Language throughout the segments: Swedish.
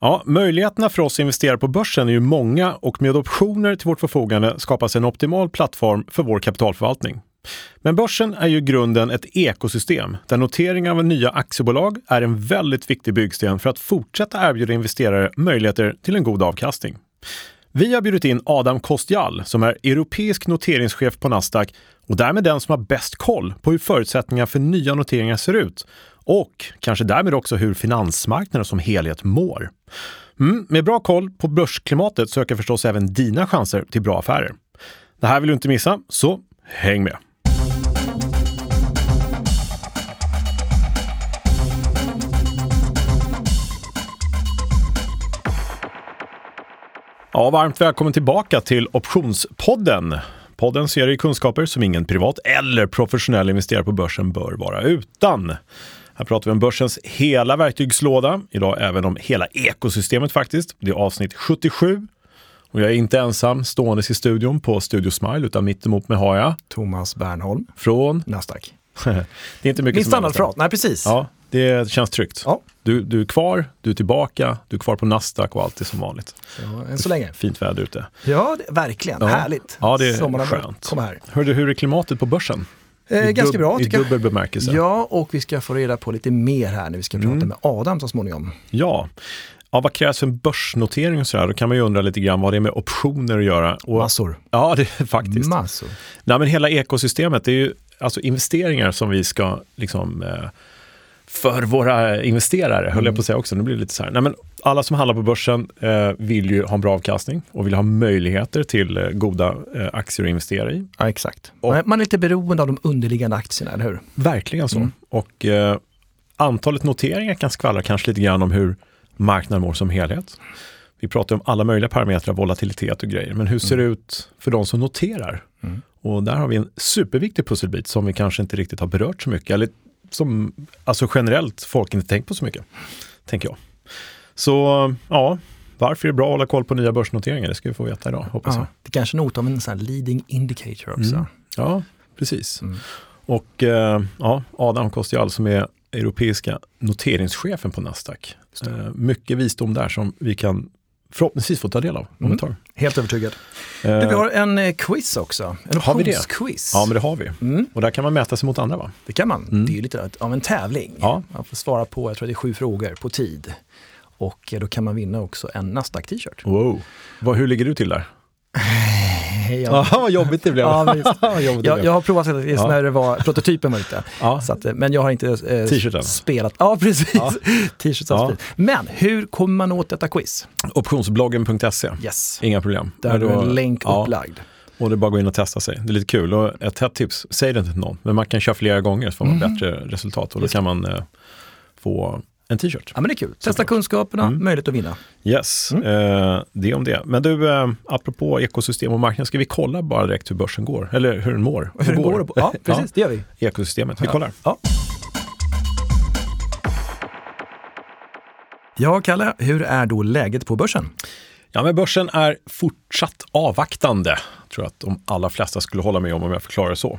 Ja, möjligheterna för oss investerare på börsen är ju många och med optioner till vårt förfogande skapas en optimal plattform för vår kapitalförvaltning. Men börsen är ju i grunden ett ekosystem där notering av nya aktiebolag är en väldigt viktig byggsten för att fortsätta erbjuda investerare möjligheter till en god avkastning. Vi har bjudit in Adam Kostjal som är europeisk noteringschef på Nasdaq och därmed den som har bäst koll på hur förutsättningarna för nya noteringar ser ut och kanske därmed också hur finansmarknaden som helhet mår. Mm, med bra koll på börsklimatet så ökar förstås även dina chanser till bra affärer. Det här vill du inte missa, så häng med! Ja, varmt välkommen tillbaka till Optionspodden. Podden ser kunskaper som ingen privat eller professionell investerare på börsen bör vara utan. Här pratar vi om börsens hela verktygslåda, idag även om hela ekosystemet faktiskt. Det är avsnitt 77 och jag är inte ensam ståendes i studion på Studio Smile utan mitt emot mig har jag Thomas Bernholm från Nasdaq. det är inte mycket Min som standardfras, nej precis. Ja, det känns tryggt. Ja. Du, du är kvar, du är tillbaka, du är kvar på Nasdaq och allt är som vanligt. Ja, än så länge. Fint väder ute. Ja, det, verkligen. Ja. Härligt. Ja, det är Sommaren skönt. komma här. Hörde, hur är klimatet på börsen? Eh, I ganska bra I tycker jag. dubbel bemärkelse. Ja, och vi ska få reda på lite mer här när vi ska prata Mm. med Adam så småningom. Ja. ja, vad krävs för en börsnotering och sådär? Då kan man ju undra lite grann vad det är med optioner att göra. Och, Massor. ja, det faktiskt. Massor. Nej, men hela ekosystemet, det är ju alltså investeringar som vi ska liksom eh, för våra investerare, höll jag på att säga också, nu blir det lite så här. Nej, men alla som handlar på börsen eh, vill ju ha en bra avkastning och vill ha möjligheter till eh, goda eh, aktier att investera i. Ja, exakt. Och- Man är- lite beroende av de underliggande aktierna, eller hur? Verkligen så. Mm. Och eh, antalet noteringar kan skvallra kanske lite grann om hur marknaden mår som helhet. Vi pratar om alla möjliga parametrar, volatilitet och grejer. Men hur ser det ut för de som noterar? Mm. Och där har vi en superviktig pusselbit som vi kanske inte riktigt har berört så mycket. Eller som alltså generellt folk inte tänkt på så mycket, tänker jag. Så ja, varför är det bra att hålla koll på nya börsnoteringar? Det ska vi få veta idag, hoppas jag. Ja, det är kanske är något av en sån leading indicator också. Mm. Ja, precis. Mm. Och eh, ja, Adam Kostial som är europeiska noteringschefen på Nasdaq. Det. Eh, mycket visdom där som vi kan förhoppningsvis få ta del av om Mm. ett tag. Helt övertygad. Eh, Du, vi har en eh, quiz också. En Har vi det? optionsquiz. Ja, men det har vi. Mm, Och där kan man mäta sig mot andra va? det kan man. Mm. Det är ju lite av en tävling. Ja. Man får svara på, jag tror det är sju frågor på tid. Och eh, då kan man vinna också en Nasdaq-t-shirt. Wow. Vad, hur ligger du till där? Hej, Ja, vad jobbigt det blev. Ja, jobbigt det Jag, blev. jag har provat det just Ja. när det var, prototypen var ute. ja. Så att, men jag har inte eh, spelat. Ja, precis. Ja. Ja. Men hur kommer man åt detta quiz? Optionsbloggen.se. Yes. Inga problem. Där är en länk ja, upplagd. Och det är bara att gå in och testa sig. Det är lite kul. Och ett hett tips, säg det inte till någon, men man kan köra flera gånger så får man Mhm. bättre resultat och då kan man eh, få en t-shirt. Ja, men det är kul. Testa Såklart. kunskaperna, Mm. möjlighet att vinna. Yes, Mm. eh, det om det. Men du, eh, apropå ekosystem och marknad, ska vi kolla bara direkt hur börsen går? Eller hur den mår? Hur det går. Ja, precis. Det gör vi. Ekosystemet, vi Ja. kollar. Ja. Ja, Kalle, hur är då läget på börsen? Ja, men börsen är fortsatt avvaktande, tror jag att de allra flesta skulle hålla med om om jag förklarar det så.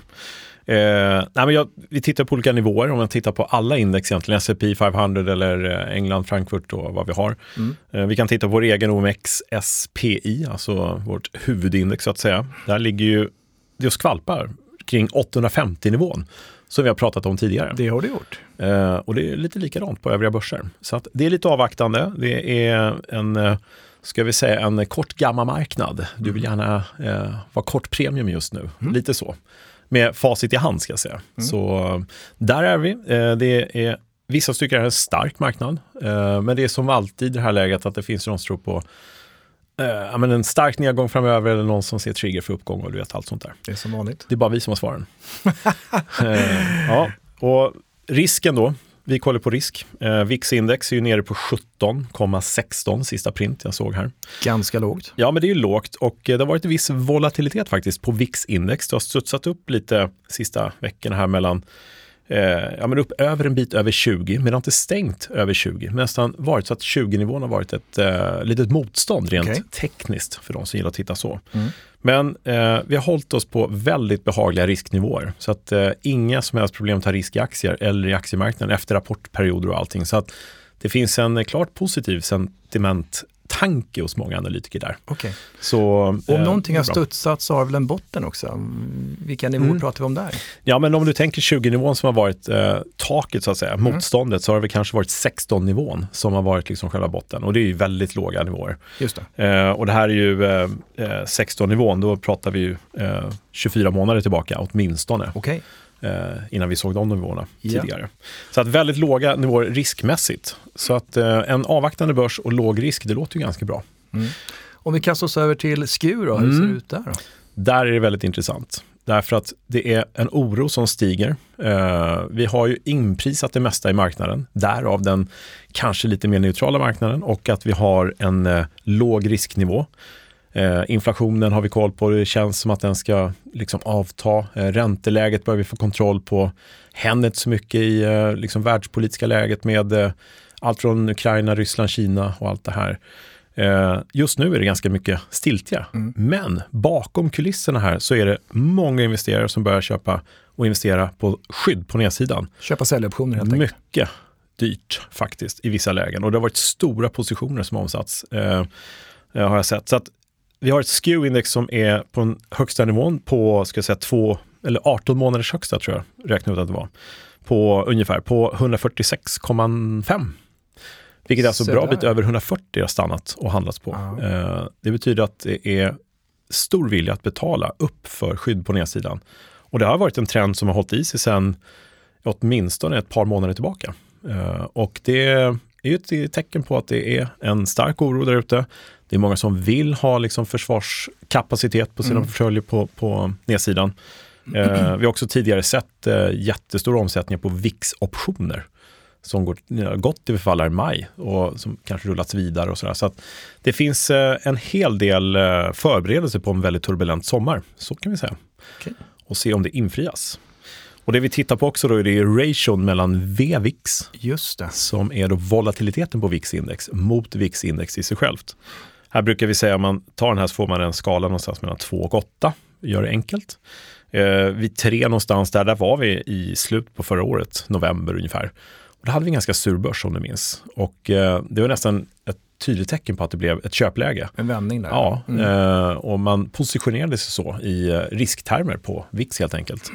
Eh, nej, men jag, vi tittar på olika nivåer, om man tittar på alla index egentligen, S&P 500 eller eh, England, Frankfurt och vad vi har. Mm. Eh, vi kan titta på vår egen OMX SPI, alltså vårt huvudindex så att säga. Där ligger ju, det skvalpar kring 850-nivån som vi har pratat om tidigare. Det har du gjort. Eh, och det är lite likadant på övriga börser. Så att det är lite avvaktande. Det är en, ska vi säga, en kort gamma-marknad. Du vill gärna eh, vara kort premium just nu. Mm. Lite så. Med facit i hand ska jag säga. Mm. Så där är vi. Eh, det är, vissa tycker det är en stark marknad. Eh, men det är som alltid i det här läget att det finns någon som tror på eh, men en stark nedgång framöver eller någon som ser trigger för uppgång och du vet allt sånt där. Det är som vanligt. Det är bara vi som har svaren. eh, ja, och risken då. Vi kollar på risk. Eh, VIX-index är ju nere på 17,16 sista print jag såg här. Ganska lågt. Ja, men det är ju lågt och eh, det har varit en viss volatilitet faktiskt på VIX-index. Det har studsat upp lite sista veckorna här mellan eh, ja, men upp över en bit över 20, men det har inte stängt över 20. Men nästan varit så att 20-nivån har varit ett eh, litet motstånd rent Okej. tekniskt för de som gillar att titta så. Mm. Men eh, vi har hållit oss på väldigt behagliga risknivåer. Så att eh, inga som helst problem att ta risk i aktier eller i aktiemarknaden efter rapportperioder och allting. Så att det finns en klart positiv sentiment tanke hos många analytiker där. Okay. Så, Om eh, någonting har studsat så har väl en botten också? Vilka nivåer mm. pratar vi om där? Ja, men om du tänker 20-nivån som har varit eh, taket så att säga, mm. motståndet, så har det kanske varit 16-nivån som har varit liksom själva botten och det är ju väldigt låga nivåer. Just det. Eh, och det här är ju eh, 16-nivån, eh, då pratar vi ju 24 eh, månader tillbaka åtminstone. Okay innan vi såg de nivåerna ja. tidigare. Så att väldigt låga nivåer riskmässigt. Så att eh, en avvaktande börs och låg risk, det låter ju ganska bra. Mm. Om vi kastar oss över till SKU då, hur ser mm. det ut där? Då? Där är det väldigt intressant. Därför att det är en oro som stiger. Eh, vi har ju inprisat det mesta i marknaden, därav den kanske lite mer neutrala marknaden och att vi har en eh, låg risknivå. Eh, inflationen har vi koll på, det känns som att den ska liksom avta. Eh, ränteläget börjar vi få kontroll på. Händer inte så mycket i eh, liksom världspolitiska läget med eh, allt från Ukraina, Ryssland, Kina och allt det här. Just nu är det ganska mycket stiltje. Mm. Men bakom kulisserna här så är det många investerare som börjar köpa och investera på skydd på nedsidan. Köpa säljoptioner helt enkelt. Mycket dyrt faktiskt i vissa lägen och det har varit stora positioner som omsatts. Eh, har jag sett. Så att vi har ett SKEW-index som är på den högsta nivån på, ska jag säga, två, eller 18 månaders högsta tror jag, räknade ut att det var. På ungefär, på 146,5. Vilket är alltså Så bra där. bit över 140 har stannat och handlats på. Uh, det betyder att det är stor vilja att betala upp för skydd på nedsidan. Och det har varit en trend som har hållit i sig sedan åtminstone ett par månader tillbaka. Uh, och det är ju ett tecken på att det är en stark oro där ute. Det är många som vill ha liksom försvarskapacitet på sina mm. portföljer på, på nedsidan. Eh, vi har också tidigare sett eh, jättestora omsättningar på VIX-optioner som går, gått i förfall i maj och som kanske rullats vidare och sådär. Så att det finns eh, en hel del eh, förberedelser på en väldigt turbulent sommar, så kan vi säga. Okay. Och se om det infrias. Och det vi tittar på också då är det ration mellan VVIX, Just det. som är då volatiliteten på VIX-index, mot VIX-index i sig självt. Här brukar vi säga om man tar den här så får man en skala någonstans mellan 2 och 8. Gör det enkelt. Eh, vid 3 någonstans där, där var vi i slutet på förra året, november ungefär. Och då hade vi en ganska sur börs om du minns. Och eh, det var nästan ett tydligt tecken på att det blev ett köpläge. En vändning där. Ja, mm. eh, och man positionerade sig så i eh, risktermer på VIX helt enkelt.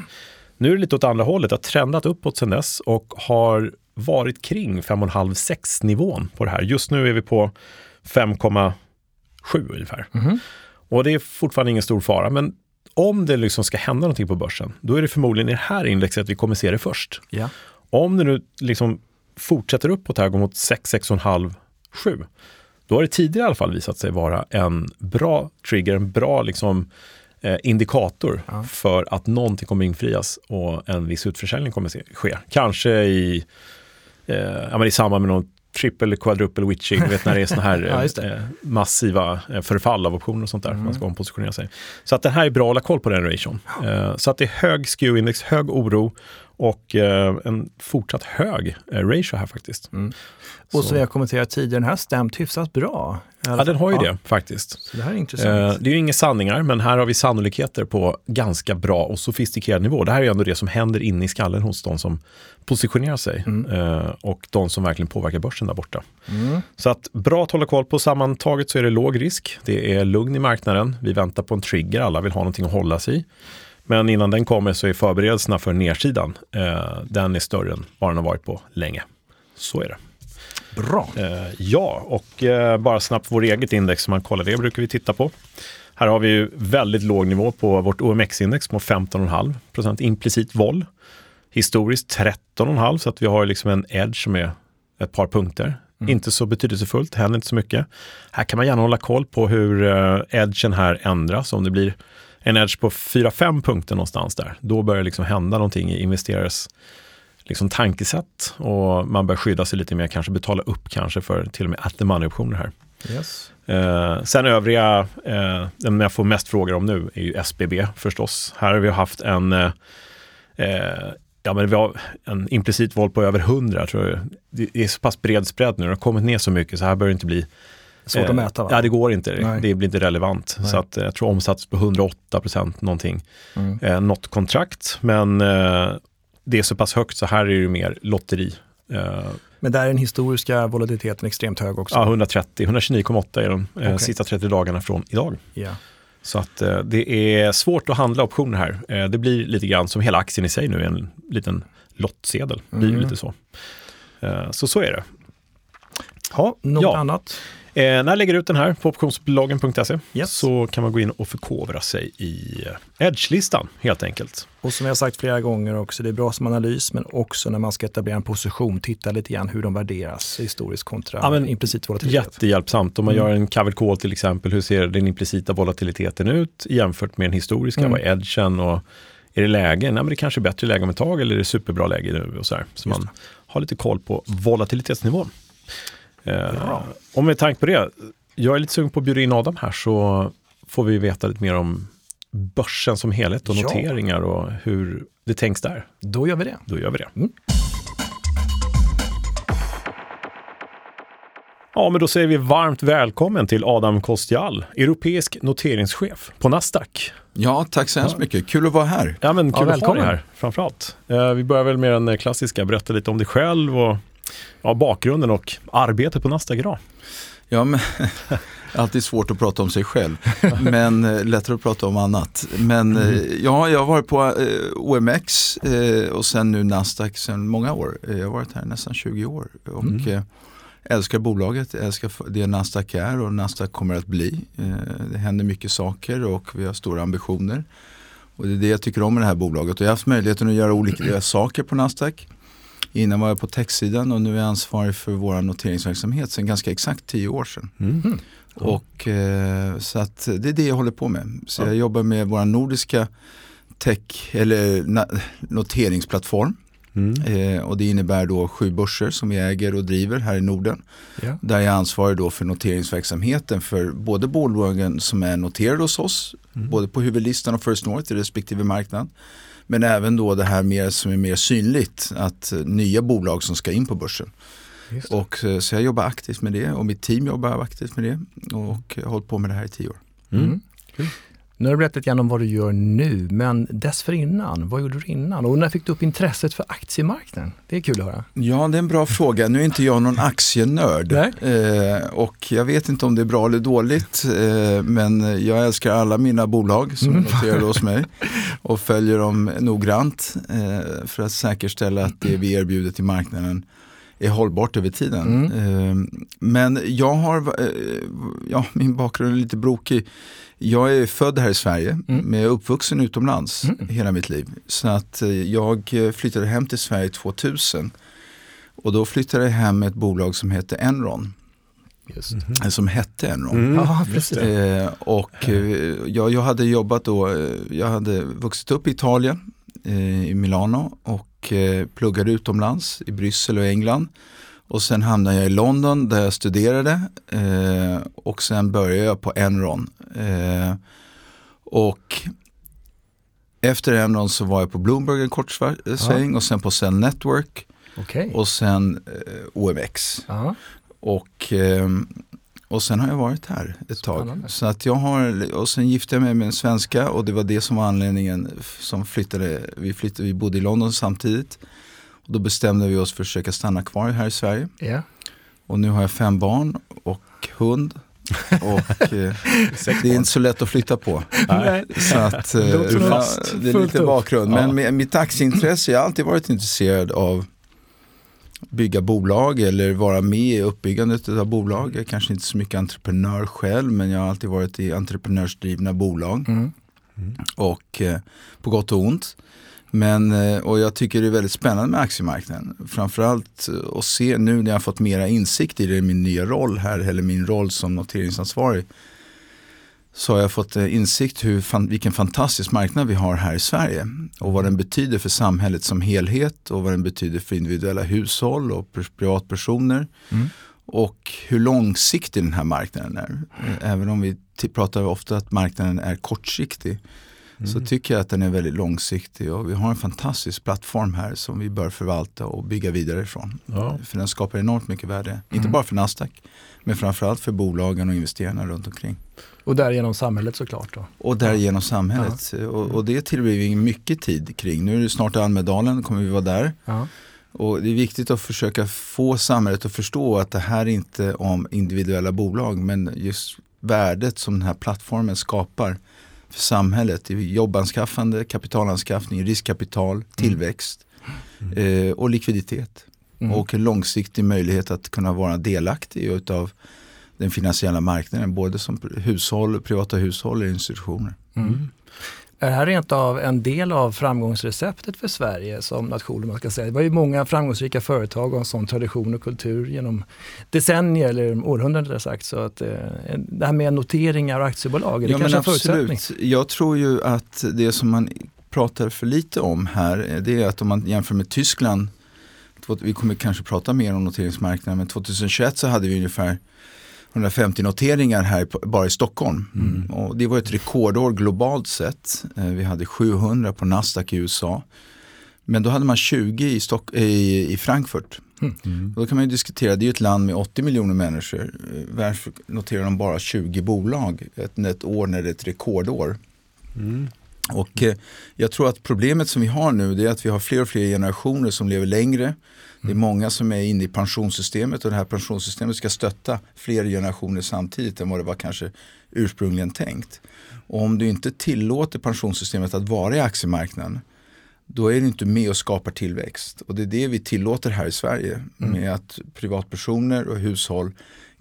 Nu är det lite åt andra hållet, det har trendat uppåt sedan dess och har varit kring 5,5-6 nivån på det här. Just nu är vi på 5, sju ungefär. Mm. Och det är fortfarande ingen stor fara, men om det liksom ska hända någonting på börsen, då är det förmodligen i det här indexet vi kommer se det först. Ja. Om det nu liksom fortsätter uppåt här, går mot 6, 6,5, 7, då har det tidigare i alla fall visat sig vara en bra trigger, en bra liksom, eh, indikator ja. för att någonting kommer infrias och en viss utförsäljning kommer ske. Kanske i, eh, ja, i samband med något triple quadruple witching, vet när det är sådana här ja, eh, massiva eh, förfall av optioner och sånt där, mm. man ska ompositionera sig. Så att det här är bra att hålla koll på den ration. Eh, så att det är hög SKEW-index, hög oro och eh, en fortsatt hög eh, ratio här faktiskt. Mm. Och så. som jag kommenterat tidigare, den här stämt hyfsat bra. Ja, den har ju ja. det faktiskt. Så det här är intressant. Eh, det är ju inga sanningar, men här har vi sannolikheter på ganska bra och sofistikerad nivå. Det här är ju ändå det som händer inne i skallen hos de som positionerar sig mm. eh, och de som verkligen påverkar börsen där borta. Mm. Så att bra att hålla koll på. Sammantaget så är det låg risk. Det är lugn i marknaden. Vi väntar på en trigger. Alla vill ha någonting att hålla sig i. Men innan den kommer så är förberedelserna för nedsidan, eh, den är större än vad den har varit på länge. Så är det. Bra. Eh, ja, och eh, bara snabbt vår eget index, om man kollar det, brukar vi titta på. Här har vi ju väldigt låg nivå på vårt OMX-index på 15,5 procent implicit vol. Historiskt 13,5 så att vi har liksom en edge som är ett par punkter. Mm. Inte så betydelsefullt, händer inte så mycket. Här kan man gärna hålla koll på hur edgen här ändras. Om det blir en edge på 4-5 punkter någonstans där, då börjar det liksom hända någonting i investerares liksom tankesätt och man bör skydda sig lite mer, kanske betala upp kanske för till och med at the money-optioner här. Yes. Eh, sen övriga, eh, den jag får mest frågor om nu är ju SBB förstås. Här har vi haft en, eh, eh, ja men vi har en implicit våld på över 100 tror jag. Det är så pass bred spread nu, det har kommit ner så mycket så här bör det inte bli Svårt att eh, mäta va? Ja, det går inte. Nej. Det blir inte relevant. Nej. Så att, jag tror omsats på 108 procent någonting. Mm. Eh, något kontrakt, men eh, det är så pass högt så här är det mer lotteri. Eh, Men där är den historiska volatiliteten extremt hög också? Ja, 130, 129,8 är de eh, Okej. sista 30 dagarna från idag. Ja. Så att eh, det är svårt att handla optioner här. Eh, det blir lite grann som hela aktien i sig nu, en liten lottsedel. Det blir Mm. lite så. Eh, så så är det. Ha, något Ja. annat? Eh, när jag lägger ut den här på optionsbolagen.se Yes. så kan man gå in och förkovra sig i eh, Edge-listan helt enkelt. Och som jag sagt flera gånger också, det är bra som analys men också när man ska etablera en position, titta lite grann hur de värderas historiskt kontra Ja, men implicit volatilitet. Jättehjälpsamt. Om man Mm. gör en covered call till exempel, hur ser den implicita volatiliteten ut jämfört med den historiska? Mm. Vad är edgen och är det läge? Nej, men det kanske är bättre läge om ett tag eller är det superbra läge nu? Och så här. så Just man har lite koll på volatilitetsnivån. Eh, Bra. och med tanke på det, jag är lite sugen på att bjuda in Adam här så får vi veta lite mer om börsen som helhet och Ja. noteringar och hur det tänks där. Då gör vi det. Då gör vi det. Mm. Ja, men då säger vi varmt välkommen till Adam Kostial, europeisk noteringschef på Nasdaq. Ja, tack så hemskt mycket. Kul att vara här. Ja, men Ja, kul att ha dig välkommen. här framförallt. Eh, vi börjar väl med den klassiska, berätta lite om dig själv och ja, bakgrunden och arbetet på Nasdaq idag. Ja, men, alltid svårt att prata om sig själv, men eh, lättare att prata om annat. Men eh, ja, jag har varit på eh, OMX och sen nu Nasdaq sedan många år. Jag har varit här nästan 20 år och Mm. älskar bolaget, älskar det Nasdaq är och Nasdaq kommer att bli. Det händer mycket saker och vi har stora ambitioner. Och det är det jag tycker om med det här bolaget. Och jag har haft möjligheten att göra olika saker på Nasdaq. Innan var jag på techsidan och nu är jag ansvarig för vår noteringsverksamhet sedan ganska exakt tio år sedan. Mm. Och, eh, så att det är det jag håller på med. Så Ja. jag jobbar med vår nordiska tech eller na- noteringsplattform. Mm. Eh, och det innebär då sju börser som vi äger och driver här i Norden. Ja. Där jag är ansvarig då för noteringsverksamheten för både bolagen som är noterade hos oss, Mm. både på huvudlistan och First North i respektive marknad. Men även då det här mer, som är mer synligt, att eh, nya bolag som ska in på börsen. Och, eh, så jag jobbar aktivt med det och mitt team jobbar aktivt med det. Och jag har hållit på med det här i tio år. Mm. Mm. Nu har du berättat grann om vad du gör nu, men dessförinnan, vad gjorde du innan? Och när fick du upp intresset för aktiemarknaden? Det är kul att höra. Ja, det är en bra fråga. Nu är inte jag någon aktienörd. Eh, och jag vet inte om det är bra eller dåligt. Eh, men jag älskar alla mina bolag som är Mm. noterade hos mig. Och följer dem noggrant eh, för att säkerställa att det vi erbjuder till marknaden är hållbart över tiden. Eh, men jag har, eh, ja min bakgrund är lite brokig. Jag är född här i Sverige Mm. men jag är uppvuxen utomlands Mm. hela mitt liv. Så att eh, jag eh, flyttade hem till Sverige 2000. Och då flyttade jag hem med ett bolag som hette Enron. Just. eh, Som hette Enron. Mm. Ja. Eh, och eh, jag, jag hade jobbat då, jag hade vuxit upp i Italien, eh, i Milano och eh, pluggade utomlands i Bryssel och England. Och sen hamnade jag i London där jag studerade eh, och sen började jag på Enron. Eh, och efter Enron så var jag på Bloomberg en kort sväng och sen på Cell Network Okej. och sen eh, OMX. Ja. Och, ehm, och sen har jag varit här ett tag. Spännande. Så att jag har, och sen gifte jag mig med en svenska och det var det som var anledningen som flyttade. Vi, flyttade, vi bodde i London samtidigt. Och då bestämde vi oss för att försöka stanna kvar här i Sverige. Ja. Och nu har jag fem barn och hund. Och eh, det är inte så lätt att flytta på. Nej. Så att, eh, Det är lite bakgrund. Ja. Men med mitt aktieintresse, jag har alltid varit intresserad av bygga bolag eller vara med i uppbyggandet av bolag. Jag är kanske inte så mycket entreprenör själv men jag har alltid varit i entreprenörsdrivna bolag. Mm. Och eh, på gott och ont. Men, eh, och jag tycker det är väldigt spännande med aktiemarknaden. Framförallt eh, att se nu när jag har fått mera insikt i det i min nya roll här, eller min roll som noteringsansvarig. Så har jag fått eh, insikt hur, fan, vilken fantastisk marknad vi har här i Sverige. Och vad den betyder för samhället som helhet och vad den betyder för individuella hushåll och pr- privatpersoner. Mm. Och hur långsiktig den här marknaden är. Även om vi pratar ofta att marknaden är kortsiktig så tycker jag att den är väldigt långsiktig och vi har en fantastisk plattform här som vi bör förvalta och bygga vidare ifrån. Ja. För den skapar enormt mycket värde, inte bara för Nasdaq men framförallt för bolagen och investerarna runt omkring. Och därigenom samhället såklart då. Och därigenom samhället. Och, och det tillbringar vi mycket tid kring. Nu är det snart Almedalen, kommer vi vara där. Ja. Och det är viktigt att försöka få samhället att förstå att det här är inte om individuella bolag men just värdet som den här plattformen skapar för samhället. i Jobbanskaffande, kapitalanskaffning, riskkapital, mm. tillväxt mm. eh, och likviditet. Mm. Och en långsiktig möjlighet att kunna vara delaktig utav den finansiella marknaden. Både som hushåll, privata hushåll och institutioner. Mm. Är det här rent av en del av framgångsreceptet för Sverige som nation? Man ska säga. Det var ju många framgångsrika företag och en sån tradition och kultur genom decennier eller århundraden sagt. Så att, eh, det här med noteringar och aktiebolag, är det ja, kanske en förutsättning? Jag tror ju att det som man pratar för lite om här, det är att om man jämför med Tyskland, vi kommer kanske prata mer om noteringsmarknaden, men 2021 så hade vi ungefär 150 noteringar här bara i Stockholm. Mm. Och det var ett rekordår globalt sett. Eh, vi hade 700 på Nasdaq i USA. Men då hade man 20 i, Stock i, i Frankfurt. Mm. Då kan man ju diskutera, det är ju ett land med 80 miljoner människor. Eh, varför noterar de bara 20 bolag ett, ett år när det är ett rekordår? Mm. Och eh, jag tror att problemet som vi har nu är att vi har fler och fler generationer som lever längre. Det är många som är inne i pensionssystemet och det här pensionssystemet ska stötta fler generationer samtidigt än vad det var kanske ursprungligen tänkt. Och om du inte tillåter pensionssystemet att vara i aktiemarknaden då är du inte med och skapar tillväxt. Och det är det vi tillåter här i Sverige mm. med att privatpersoner och hushåll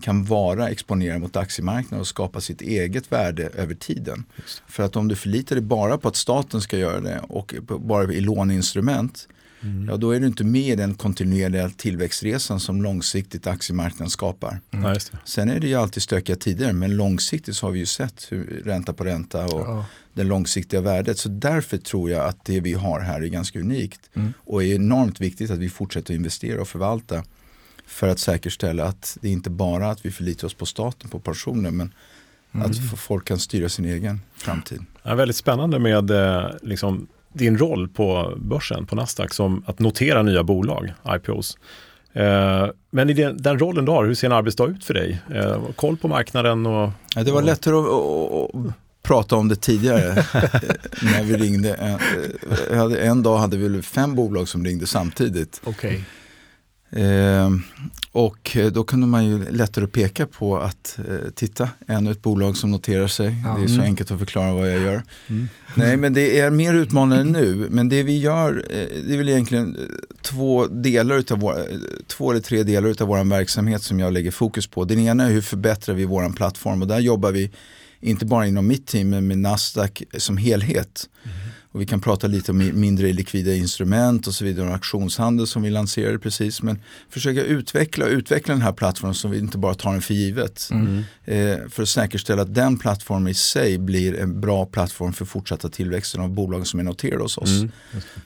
kan vara exponerade mot aktiemarknaden och skapa sitt eget värde över tiden. För att om du förlitar dig bara på att staten ska göra det och bara i låneinstrument Mm. Ja, då är du inte med i den kontinuerliga tillväxtresan som långsiktigt aktiemarknaden skapar. Mm. Sen är det ju alltid stökiga tider men långsiktigt så har vi ju sett hur ränta på ränta och ja. det långsiktiga värdet. Så därför tror jag att det vi har här är ganska unikt mm. och är enormt viktigt att vi fortsätter investera och förvalta för att säkerställa att det inte bara att vi förlitar oss på staten, på pensioner men mm. att folk kan styra sin egen framtid. Ja, väldigt spännande med eh, liksom, din roll på börsen, på Nasdaq, som att notera nya bolag, IPOs. Eh, men i den, den, rollen du har, hur ser en arbetsdag ut för dig? Eh, koll på marknaden och... Ja, det var lättare att, att, att prata om det tidigare när vi ringde. Hade, en dag hade vi fem bolag som ringde samtidigt. Okay. Eh, och då kunde man ju lättare peka på att eh, titta, ännu ett bolag som noterar sig. Ja. Det är så mm. enkelt att förklara vad jag gör. Mm. Nej men det är mer utmanande nu. Men det vi gör, eh, det är väl egentligen eh, två, delar utav vår, eh, två eller tre delar av vår verksamhet som jag lägger fokus på. Den ena är hur förbättrar vi vår plattform och där jobbar vi inte bara inom mitt team men med Nasdaq som helhet. Mm. Och vi kan prata lite om mindre likvida instrument och så vidare, och auktionshandel som vi lanserade precis. Men försöka utveckla och utveckla den här plattformen så vi inte bara tar den för givet. Mm. Eh, för att säkerställa att den plattformen i sig blir en bra plattform för fortsatta tillväxten av bolagen som är noterade hos oss. Mm.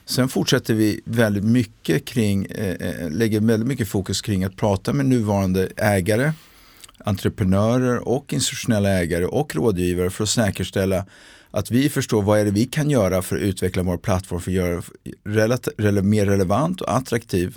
Sen fortsätter vi väldigt mycket kring, eh, eh, lägger väldigt mycket fokus kring att prata med nuvarande ägare entreprenörer och institutionella ägare och rådgivare för att säkerställa att vi förstår vad är det vi kan göra för att utveckla vår plattform för att göra rele mer relevant och attraktiv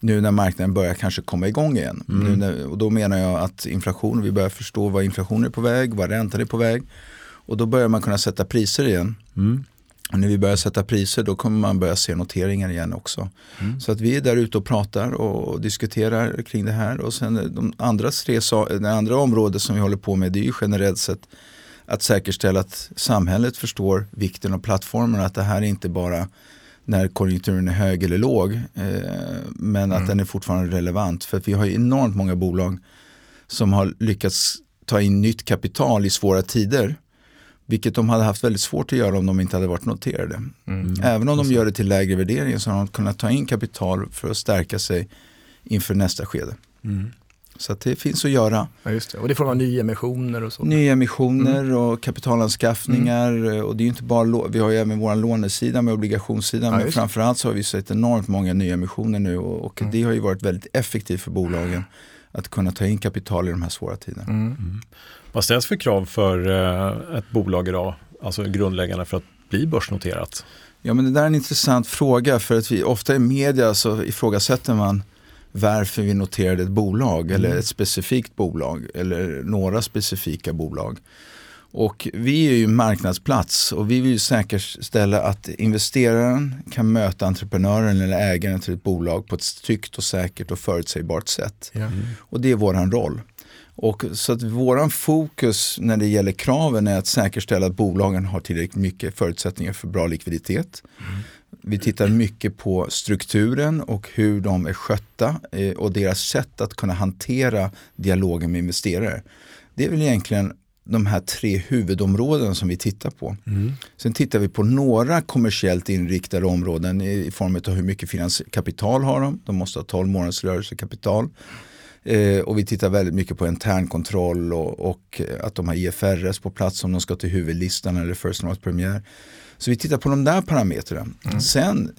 nu när marknaden börjar kanske komma igång igen. Mm. När, och då menar jag att inflation, vi börjar förstå vad inflationen är på väg, vad räntan är på väg. Och då börjar man kunna sätta priser igen. Mm. Och när vi börjar sätta priser då kommer man börja se noteringar igen också. Mm. Så att vi är där ute och pratar och diskuterar kring det här. Och sen de andra tre, det andra området som vi håller på med det är ju generellt sett att säkerställa att samhället förstår vikten av plattformen. Att det här är inte bara när konjunkturen är hög eller låg. Eh, men mm. att den är fortfarande relevant. För vi har enormt många bolag som har lyckats ta in nytt kapital i svåra tider. Vilket de hade haft väldigt svårt att göra om de inte hade varit noterade. Mm. Även om de gör det till lägre värdering så har de kunnat ta in kapital för att stärka sig inför nästa skede. Mm. Så det finns att göra. Ja, just det. Och det får vara nyemissioner och så? Nyemissioner mm. och kapitalanskaffningar. Mm. Och det är inte bara, vi har ju även vår lånesida med obligationssidan. Ja, men framförallt så har vi sett enormt många nyemissioner nu och, och mm. det har ju varit väldigt effektivt för bolagen att kunna ta in kapital i de här svåra tiderna. Mm. Mm. Vad ställs för krav för eh, ett bolag idag, alltså grundläggande för att bli börsnoterat? Ja men det där är en intressant fråga för att vi ofta i media så ifrågasätter man varför vi noterade ett bolag mm. eller ett specifikt bolag eller några specifika bolag. Och vi är ju marknadsplats och vi vill säkerställa att investeraren kan möta entreprenören eller ägaren till ett bolag på ett tryggt och säkert och förutsägbart sätt. Mm. Och det är våran roll. Och så att våran fokus när det gäller kraven är att säkerställa att bolagen har tillräckligt mycket förutsättningar för bra likviditet. Mm. Vi tittar mycket på strukturen och hur de är skötta eh, och deras sätt att kunna hantera dialogen med investerare. Det är väl egentligen de här tre huvudområden som vi tittar på. Mm. Sen tittar vi på några kommersiellt inriktade områden i form av hur mycket kapital har de. De måste ha 12 månaders rörelsekapital. Eh, och vi tittar väldigt mycket på internkontroll och, och att de har IFRS på plats om de ska till huvudlistan eller First North Premier. Så vi tittar på de där parametrarna. Mm. Sen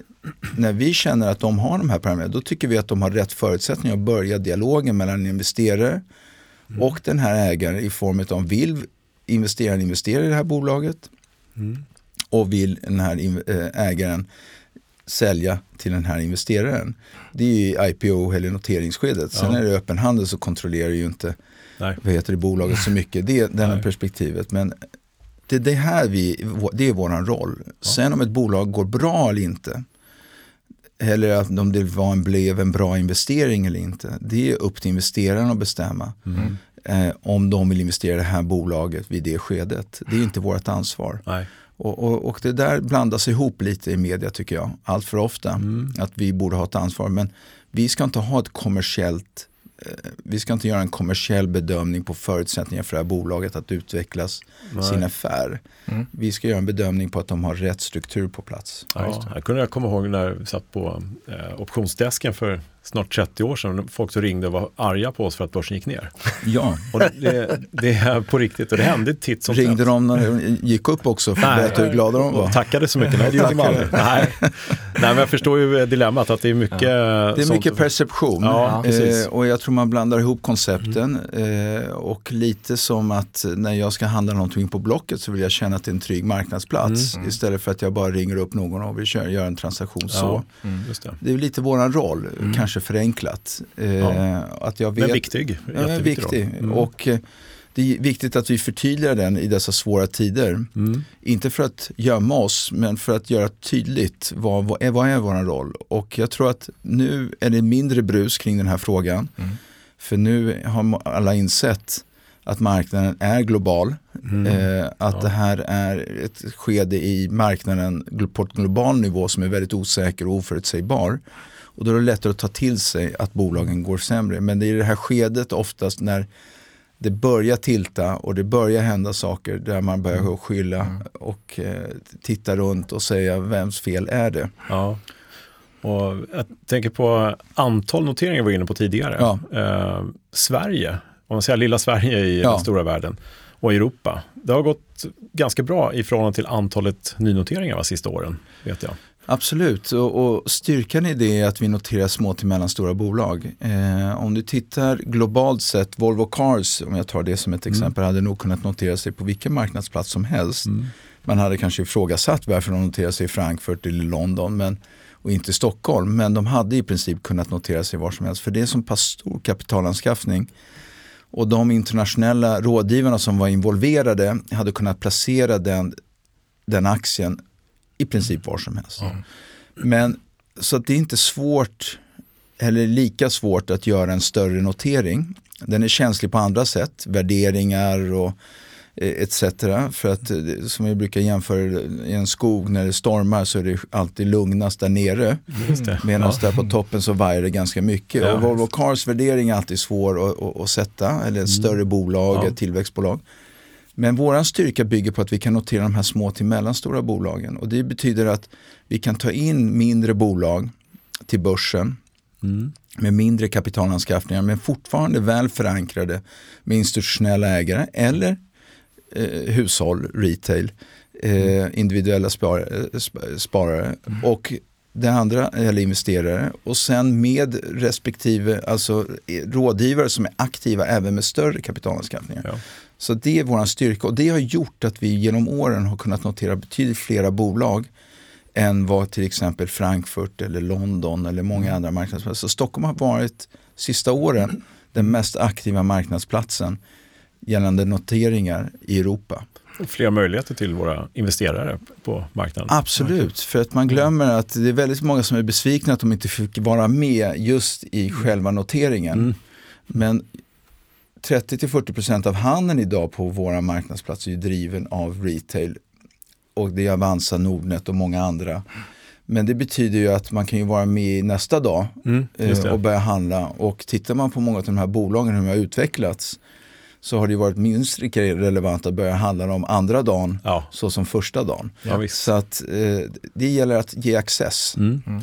när vi känner att de har de här parametrarna, då tycker vi att de har rätt förutsättningar att börja dialogen mellan investerare mm. och den här ägaren i form av vill investeraren investera i det här bolaget mm. och vill den här eh, ägaren sälja till den här investeraren. Det är ju IPO eller noteringsskedet. Sen ja. är det öppen handel så kontrollerar ju inte Nej. vad heter det, bolaget så mycket. Det är det perspektivet. Men det, det, här vi, det är våran roll. Sen om ett bolag går bra eller inte eller att om det var en, blev en bra investering eller inte. Det är upp till investeraren att bestämma. Mm. Eh, om de vill investera i det här bolaget vid det skedet. Det är inte vårt ansvar. Nej. Och, och, och, det där blandas ihop lite i media tycker jag, allt för ofta. Mm. Att vi borde ha ett ansvar. Men vi ska inte ha ett kommersiellt vi ska inte göra en kommersiell bedömning på förutsättningar för det här bolaget att utvecklas Nej. sin affär. Mm. Vi ska göra en bedömning på att de har rätt struktur på plats. Ja, jag kunde jag komma ihåg när vi satt på eh, optionsdesken för snart 30 år sedan. Folk som ringde och var arga på oss för att börsen gick ner. Ja. Och det, det är på riktigt och det hände titt som Ringde de när det gick upp också för att berätta hur glada de var? Tackade så mycket. Nej, det gjorde de aldrig. Nej. Nej, men jag förstår ju dilemmat att det är mycket ja. Det är mycket perception. Ja, eh, och jag tror man blandar ihop koncepten. Mm. Eh, och lite som att när jag ska handla någonting på Blocket så vill jag känna att det är en trygg marknadsplats. Mm. Istället för att jag bara ringer upp någon och vill göra en transaktion så. Mm, det. det. är lite våran roll. Mm. Kanske kanske förenklat. Eh, ja. att jag vet, men viktig. Ja, viktig. Mm. Och, eh, det är viktigt att vi förtydligar den i dessa svåra tider. Mm. Inte för att gömma oss, men för att göra tydligt vad, vad, är, vad är vår roll. Och jag tror att nu är det mindre brus kring den här frågan. Mm. För nu har alla insett att marknaden är global. Mm. Eh, att ja. det här är ett skede i marknaden på global nivå som är väldigt osäker och oförutsägbar. Och då är det lättare att ta till sig att bolagen går sämre. Men det är i det här skedet oftast när det börjar tilta och det börjar hända saker där man börjar mm. skylla mm. och eh, titta runt och säga vems fel är det? Ja. Och jag tänker på antal noteringar vi var inne på tidigare. Ja. Eh, Sverige, om man säger lilla Sverige i ja. den stora världen och Europa. Det har gått ganska bra i förhållande till antalet nynoteringar de sista åren, vet jag. Absolut, och, och, styrkan i det är att vi noterar små till mellanstora bolag. Eh, om du tittar globalt sett, Volvo Cars, om jag tar det som ett mm. exempel, hade nog kunnat notera sig på vilken marknadsplats som helst. Mm. Man hade kanske ifrågasatt varför de noterar sig i Frankfurt eller London men, och inte i Stockholm. Men de hade i princip kunnat notera sig var som helst. För det är så pass stor kapitalanskaffning. Och de internationella rådgivarna som var involverade hade kunnat placera den, den aktien i princip var som helst. Mm. Men så att det är inte svårt eller lika svårt att göra en större notering. Den är känslig på andra sätt, värderingar och eh, etc. För att eh, som vi brukar jämföra i en skog när det stormar så är det alltid lugnast där nere. Medan ja. där på toppen så vajar det ganska mycket. Ja. Och Volvo Cars värdering är alltid svår att, att, att sätta, eller ett mm. större bolag, ja. ett tillväxtbolag. Men vår styrka bygger på att vi kan notera de här små till mellanstora bolagen. Och det betyder att vi kan ta in mindre bolag till börsen mm. med mindre kapitalanskaffningar men fortfarande väl förankrade med institutionella ägare eller eh, hushåll, retail, eh, mm. individuella spar, sparare. Mm. Och det andra, eller investerare, och sen med respektive alltså, rådgivare som är aktiva även med större kapitalanskaffningar. Ja. Så det är vår styrka och det har gjort att vi genom åren har kunnat notera betydligt flera bolag än vad till exempel Frankfurt eller London eller många mm. andra marknadsplatser. Så Stockholm har varit sista åren den mest aktiva marknadsplatsen gällande noteringar i Europa. Fler möjligheter till våra investerare på marknaden. Absolut, för att man glömmer att det är väldigt många som är besvikna att de inte fick vara med just i själva noteringen. Mm. Men 30-40% av handeln idag på våra marknadsplatser är ju driven av retail och det är Avanza, Nordnet och många andra. Men det betyder ju att man kan ju vara med nästa dag Mm, eh, och börja handla. Och tittar man på många av de här bolagen hur de har utvecklats så har det ju varit minst lika relevant att börja handla dem andra dagen Ja, så som första dagen. ja. Så att eh, det gäller att ge access. Mm. Mm.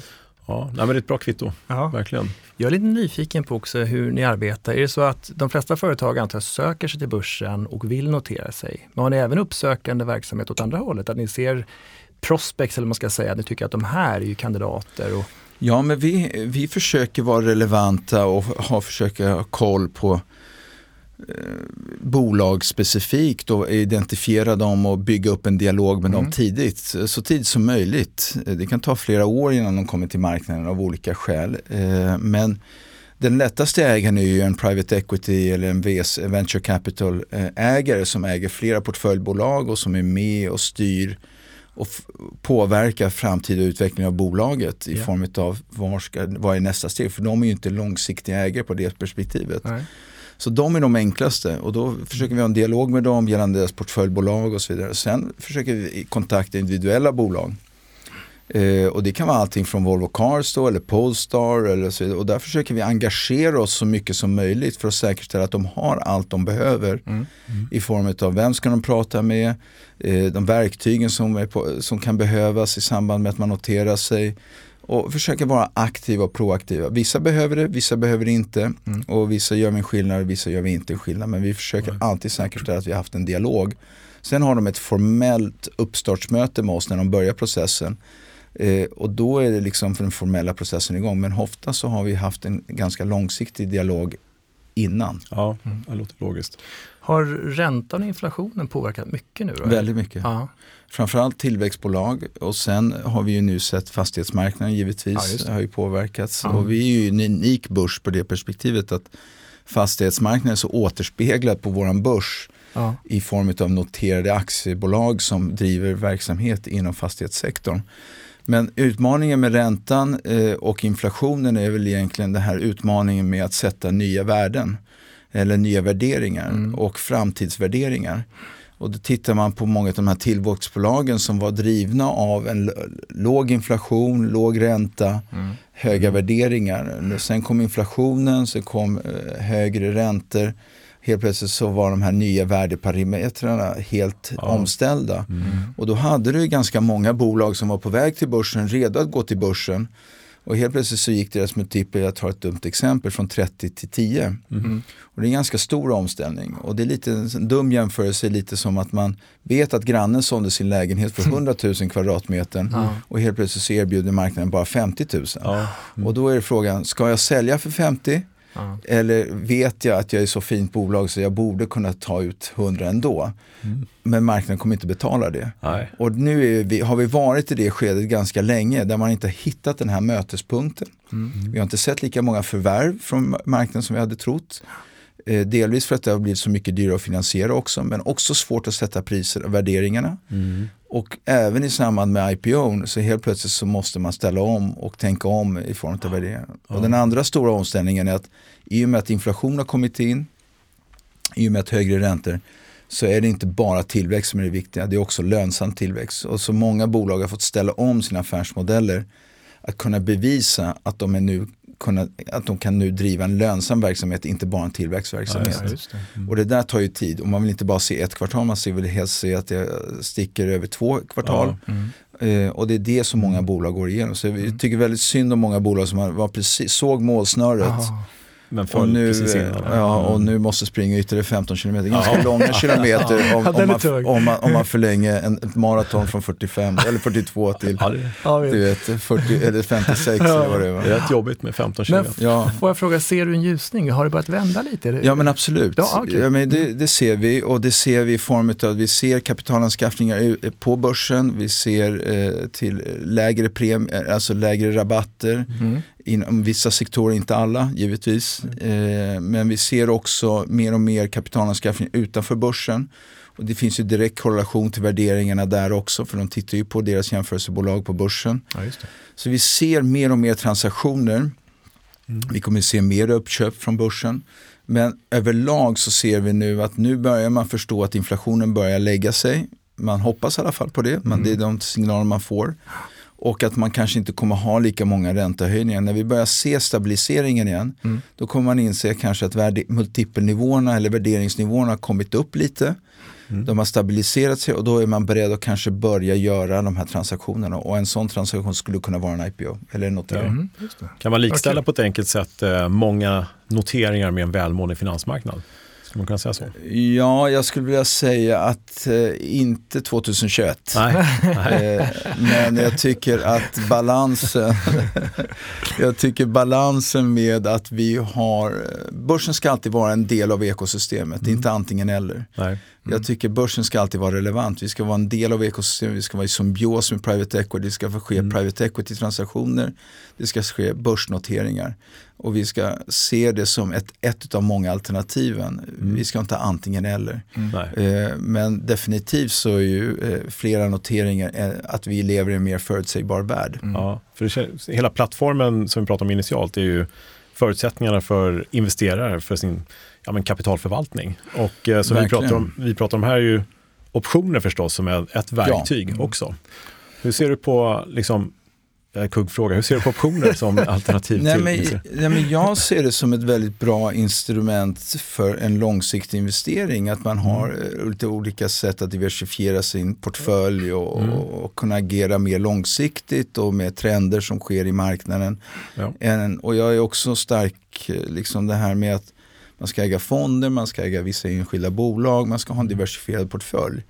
Ja, nej, men det är ett bra kvitto, Ja. verkligen. Jag är lite nyfiken på också hur ni arbetar. Är det så att de flesta företag antar söker sig till börsen och vill notera sig? Men har ni även uppsökande verksamhet åt andra hållet? Att ni ser prospects eller man ska säga, att ni tycker att de här är ju kandidater? Och, Ja, men vi, vi försöker vara relevanta och ha, försöka ha koll på eh, bolag specifikt och identifiera dem och bygga upp en dialog med Mm. dem tidigt. Så tidigt som möjligt. Det kan ta flera år innan de kommer till marknaden av olika skäl. Eh, Men den lättaste ägaren är ju en private equity eller en VS, venture capital eh, ägare som äger flera portföljbolag och som är med och styr och påverkar framtida utveckling av bolaget i Ja. form av var ska, vad är nästa steg? För de är ju inte långsiktiga ägare på det perspektivet. nej. Så de är de enklaste och då försöker vi ha en dialog med dem gällande deras portföljbolag och så vidare. Sen försöker vi kontakta individuella bolag. Eh, och det kan vara allting från Volvo Cars då, eller Polestar eller så vidare. Och där försöker vi engagera oss så mycket som möjligt för att säkerställa att de har allt de behöver Mm. i form av vem ska de prata med, eh, de verktygen som, på, som kan behövas i samband med att man noterar sig och försöka vara aktiva och proaktiva. Vissa behöver det, vissa behöver det inte Mm. och vissa gör vi en skillnad, vissa gör vi inte en skillnad. Men vi försöker alltid säkerställa att vi har haft en dialog. Sen har de ett formellt uppstartsmöte med oss när de börjar processen. Eh, och då är det liksom för den formella processen igång. Men ofta så har vi haft en ganska långsiktig dialog innan. Ja, Mm. det låter logiskt. Har räntan och inflationen påverkat mycket nu? Då? Väldigt mycket. Ja. Framförallt tillväxtbolag och sen har vi ju nu sett fastighetsmarknaden Ja, givetvis det. har ju påverkats. Ja. Och vi är ju en unik börs på det perspektivet att fastighetsmarknaden är så återspeglad på våran börs Ja. i form av noterade aktiebolag som driver verksamhet inom fastighetssektorn. Men utmaningen med räntan eh, och inflationen är väl egentligen den här utmaningen med att sätta nya värden eller nya värderingar Mm. och framtidsvärderingar. Och då tittar man på många av de här tillväxtbolagen som var drivna av en låg inflation, låg ränta, Mm. höga värderingar. Sen kom inflationen, sen kom eh, högre räntor. Helt plötsligt så var de här nya värdeparametrarna helt Ja. omställda. Mm. Och då hade du ganska många bolag som var på väg till börsen, redo att gå till börsen. Och helt plötsligt så gick deras multipel, jag tar ett dumt exempel, från 30 till 10. Mm. Och det är en ganska stor omställning. Och det är lite en dum jämförelse, lite som att man vet att grannen sålde sin lägenhet för 100 000 kvadratmeter Ja. och helt plötsligt så erbjuder marknaden bara 50 000. Ja. Och då är det frågan, ska jag sälja för 50 Ja. eller vet jag att jag är så fint bolag så jag borde kunna ta ut 100 ändå. Mm. Men marknaden kommer inte betala det. Nej. Och nu vi, har vi varit i det skedet ganska länge där man inte har hittat den här mötespunkten. Mm. Vi har inte sett lika många förvärv från marknaden som vi hade trott. Eh, delvis för att det har blivit så mycket dyrare att finansiera också men också svårt att sätta priser och värderingarna. Mm. Och även i samband med IPO så helt plötsligt så måste man ställa om och tänka om i form av värderingar. Och den andra stora omställningen är att i och med att inflation har kommit in, i och med att högre räntor, så är det inte bara tillväxt som är det viktiga, det är också lönsam tillväxt. Och så många bolag har fått ställa om sina affärsmodeller att kunna bevisa att de, är nu, kunna, att de kan nu driva en lönsam verksamhet, inte bara en tillväxtverksamhet. Ja, det. Och det där tar ju tid och man vill inte bara se ett kvartal, man vill helst se att det sticker över två kvartal. Mm. Eh, och det är det som många bolag går igenom. Så vi tycker väldigt synd om många bolag som var precis, såg målsnöret. Ja. Men Och föll nu, precis eh, innan. ja, och Mm. nu måste springa ytterligare 15 kilometer. Ganska Ja. långa kilometer om, om, är man, om, man, om man förlänger en, ett maraton från 45 eller 42 till Ja, du vet. vet, 40, eller 56 eller vad det det är rätt jobbigt med 15 Men kilometer. Ja. får jag fråga, ser du en ljusning? Har det börjat vända lite? Är Ja men absolut. Ja, okej. ja, men det, det ser vi och det ser vi i form av att vi ser kapitalanskaffningar på börsen. Vi ser eh, till lägre, prem, alltså lägre rabatter Mm. Inom vissa sektorer, inte alla givetvis. Eh, men vi ser också mer och mer kapitalanskaffning utanför börsen. Och det finns ju direkt korrelation till värderingarna där också för de tittar ju på deras jämförelsebolag på börsen. Ja, Så vi ser mer och mer transaktioner. Mm. Vi kommer se mer uppköp från börsen. Men överlag så ser vi nu att nu börjar man förstå att inflationen börjar lägga sig. Man hoppas i alla fall på det, men det är de signaler man får. Och att man kanske inte kommer ha lika många räntehöjningar. När vi börjar se stabiliseringen igen, då kommer man inse kanske att värde- multipelnivåerna eller värderingsnivåerna har kommit upp lite. De har stabiliserat sig och då är man beredd att kanske börja göra de här transaktionerna. Och en sån transaktion skulle kunna vara en IPO eller en notering. Mm, det. Kan man likställa Okej. på ett enkelt sätt eh, många noteringar med en välmående finansmarknad? Skulle man kunna säga så? Ja, jag skulle vilja säga att eh, inte 2021. Nej. Nej. Eh, men jag tycker att balansen, jag tycker balansen med att vi har, börsen ska alltid vara en del av ekosystemet, inte antingen eller. Nej. Jag tycker börsen ska alltid vara relevant. Vi ska vara en del av ekosystemet, vi ska vara i symbios med private equity, det ska få ske private equity-transaktioner, det ska ske börsnoteringar. Och vi ska se det som ett, ett av många alternativen. Vi ska inte ha antingen eller. Nej. Eh, Men definitivt så är ju eh, flera noteringar eh, att vi lever i en mer förutsägbar värld. Ja, för det, hela plattformen som vi pratade om initialt är ju förutsättningarna för investerare för sin ja, men kapitalförvaltning. Och eh, som vi pratar, om, vi pratar om här är ju optioner förstås som är ett verktyg också. Hur ser du på, liksom, kuggfråga, hur ser du på optioner som alternativ Nej, till men, nej, men jag ser det som ett väldigt bra instrument för en långsiktig investering. Att man har eh, lite olika sätt att diversifiera sin portfölj och, och kunna agera mer långsiktigt och med trender som sker i marknaden. Ja. En, och jag är också stark, eh, liksom det här med att man ska äga fonder, man ska äga vissa enskilda bolag, man ska ha en diversifierad portfölj.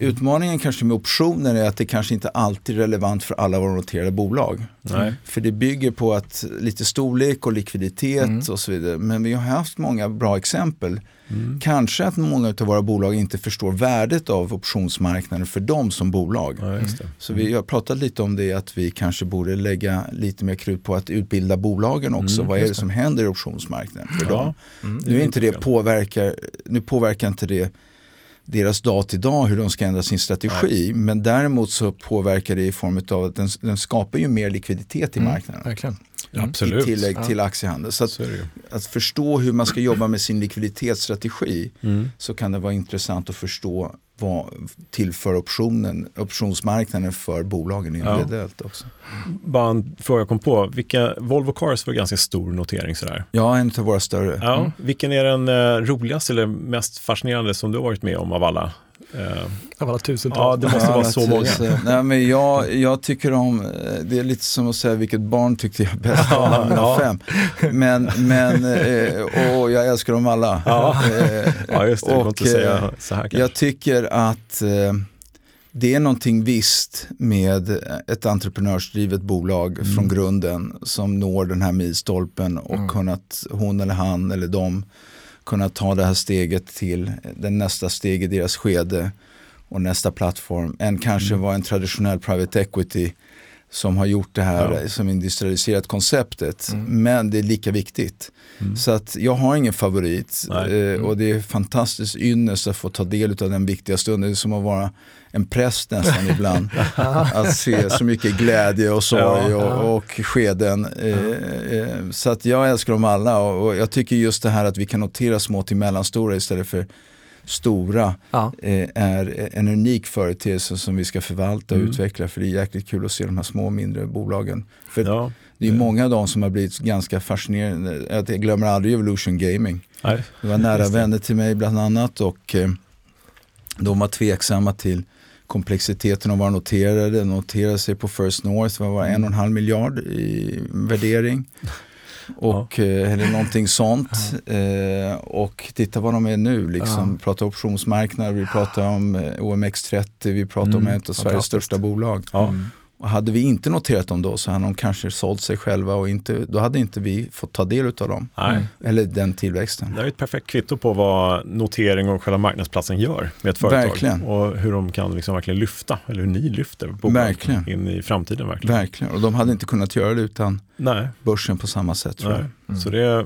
Utmaningen kanske med optioner är att det kanske inte alltid är relevant för alla våra noterade bolag. Nej. För det bygger på att lite storlek och likviditet och så vidare. Men vi har haft många bra exempel. Kanske att många av våra bolag inte förstår värdet av optionsmarknaden för dem som bolag. Ja. Så vi har pratat lite om det att vi kanske borde lägga lite mer krut på att utbilda bolagen också. Vad är det som händer i optionsmarknaden för Mm, Ja. dem? det Nu, är inte det påverkar, nu påverkar inte det deras dag till dag hur de ska ändra sin strategi. Men däremot så påverkar det i form av att den, den skapar ju mer likviditet i marknaden. Verkligen. Ja, absolut. I tillägg Ja. till aktiehandel. Så att, att förstå hur man ska jobba med sin likviditetsstrategi Mm. så kan det vara intressant att förstå vad tillför optionen, optionsmarknaden för bolagen individuellt också. Bara en fråga jag kom på. Vilka, Volvo Cars var ganska stor notering sådär. Ja, en av våra större. Ja, Vilken är den eh, roligaste eller mest fascinerande som du har varit med om av alla? Eh, Av alla tusentals. ja, det måste vara så många. naturligtvis. Nej, men jag, jag tycker om, eh, det är lite som att säga vilket barn tyckte jag bäst av alla mina fem. Men, men eh, och jag älskar dem alla. Ja. Eh, Ja, just det. Det går inte att och, säga eh, så här kanske. Jag tycker att eh, det är någonting visst med ett entreprenörsdrivet bolag Mm. från grunden som når den här milstolpen och Mm. kunnat, hon eller han eller de, kunnat ta det här steget till den nästa steg i deras skede och nästa plattform än kanske Mm. vad en traditionell private equity som har gjort det här Ja. som industrialiserat konceptet. Mm. Men det är lika viktigt. Mm. Så att jag har ingen favorit eh, och det är fantastiskt ynnest att få ta del av den viktiga stunden. Det är som att vara en präst nästan ibland. att se så mycket glädje och sorg och, och skeden. Eh, eh, så att jag älskar dem alla och, jag tycker just det här att vi kan notera små till mellanstora istället för stora Ja. eh, är en unik företeelse som vi ska förvalta och Mm. utveckla för det är jäkligt kul att se de här små och mindre bolagen. För Ja, det är många av dem som har blivit ganska fascinerande. Jag glömmer aldrig Evolution Gaming. nej. Det var nära vänner till mig bland annat och de var tveksamma till komplexiteten att vara noterade. De noterade sig på First North, vad var det, en och en halv miljard i värdering. Och, eh, eller någonting sånt. Eh, och titta vad de är nu. Liksom. Ja. Vi pratar optionsmarknad, vi pratar om eh, OMX30, vi pratar om Mm, ett av Sveriges största bolag. Ja. Mm. Och hade vi inte noterat dem då så hade de kanske sålt sig själva och inte, då hade inte vi fått ta del av dem. Nej. Eller den tillväxten. Det är ett perfekt kvitto på vad notering och själva marknadsplatsen gör med ett företag. Verkligen. Och hur de kan liksom verkligen lyfta, eller hur ni lyfter bolaget in i framtiden. Verkligen. Verkligen, och de hade inte kunnat göra det utan Nej. börsen på samma sätt tror jag. Mm. Så det,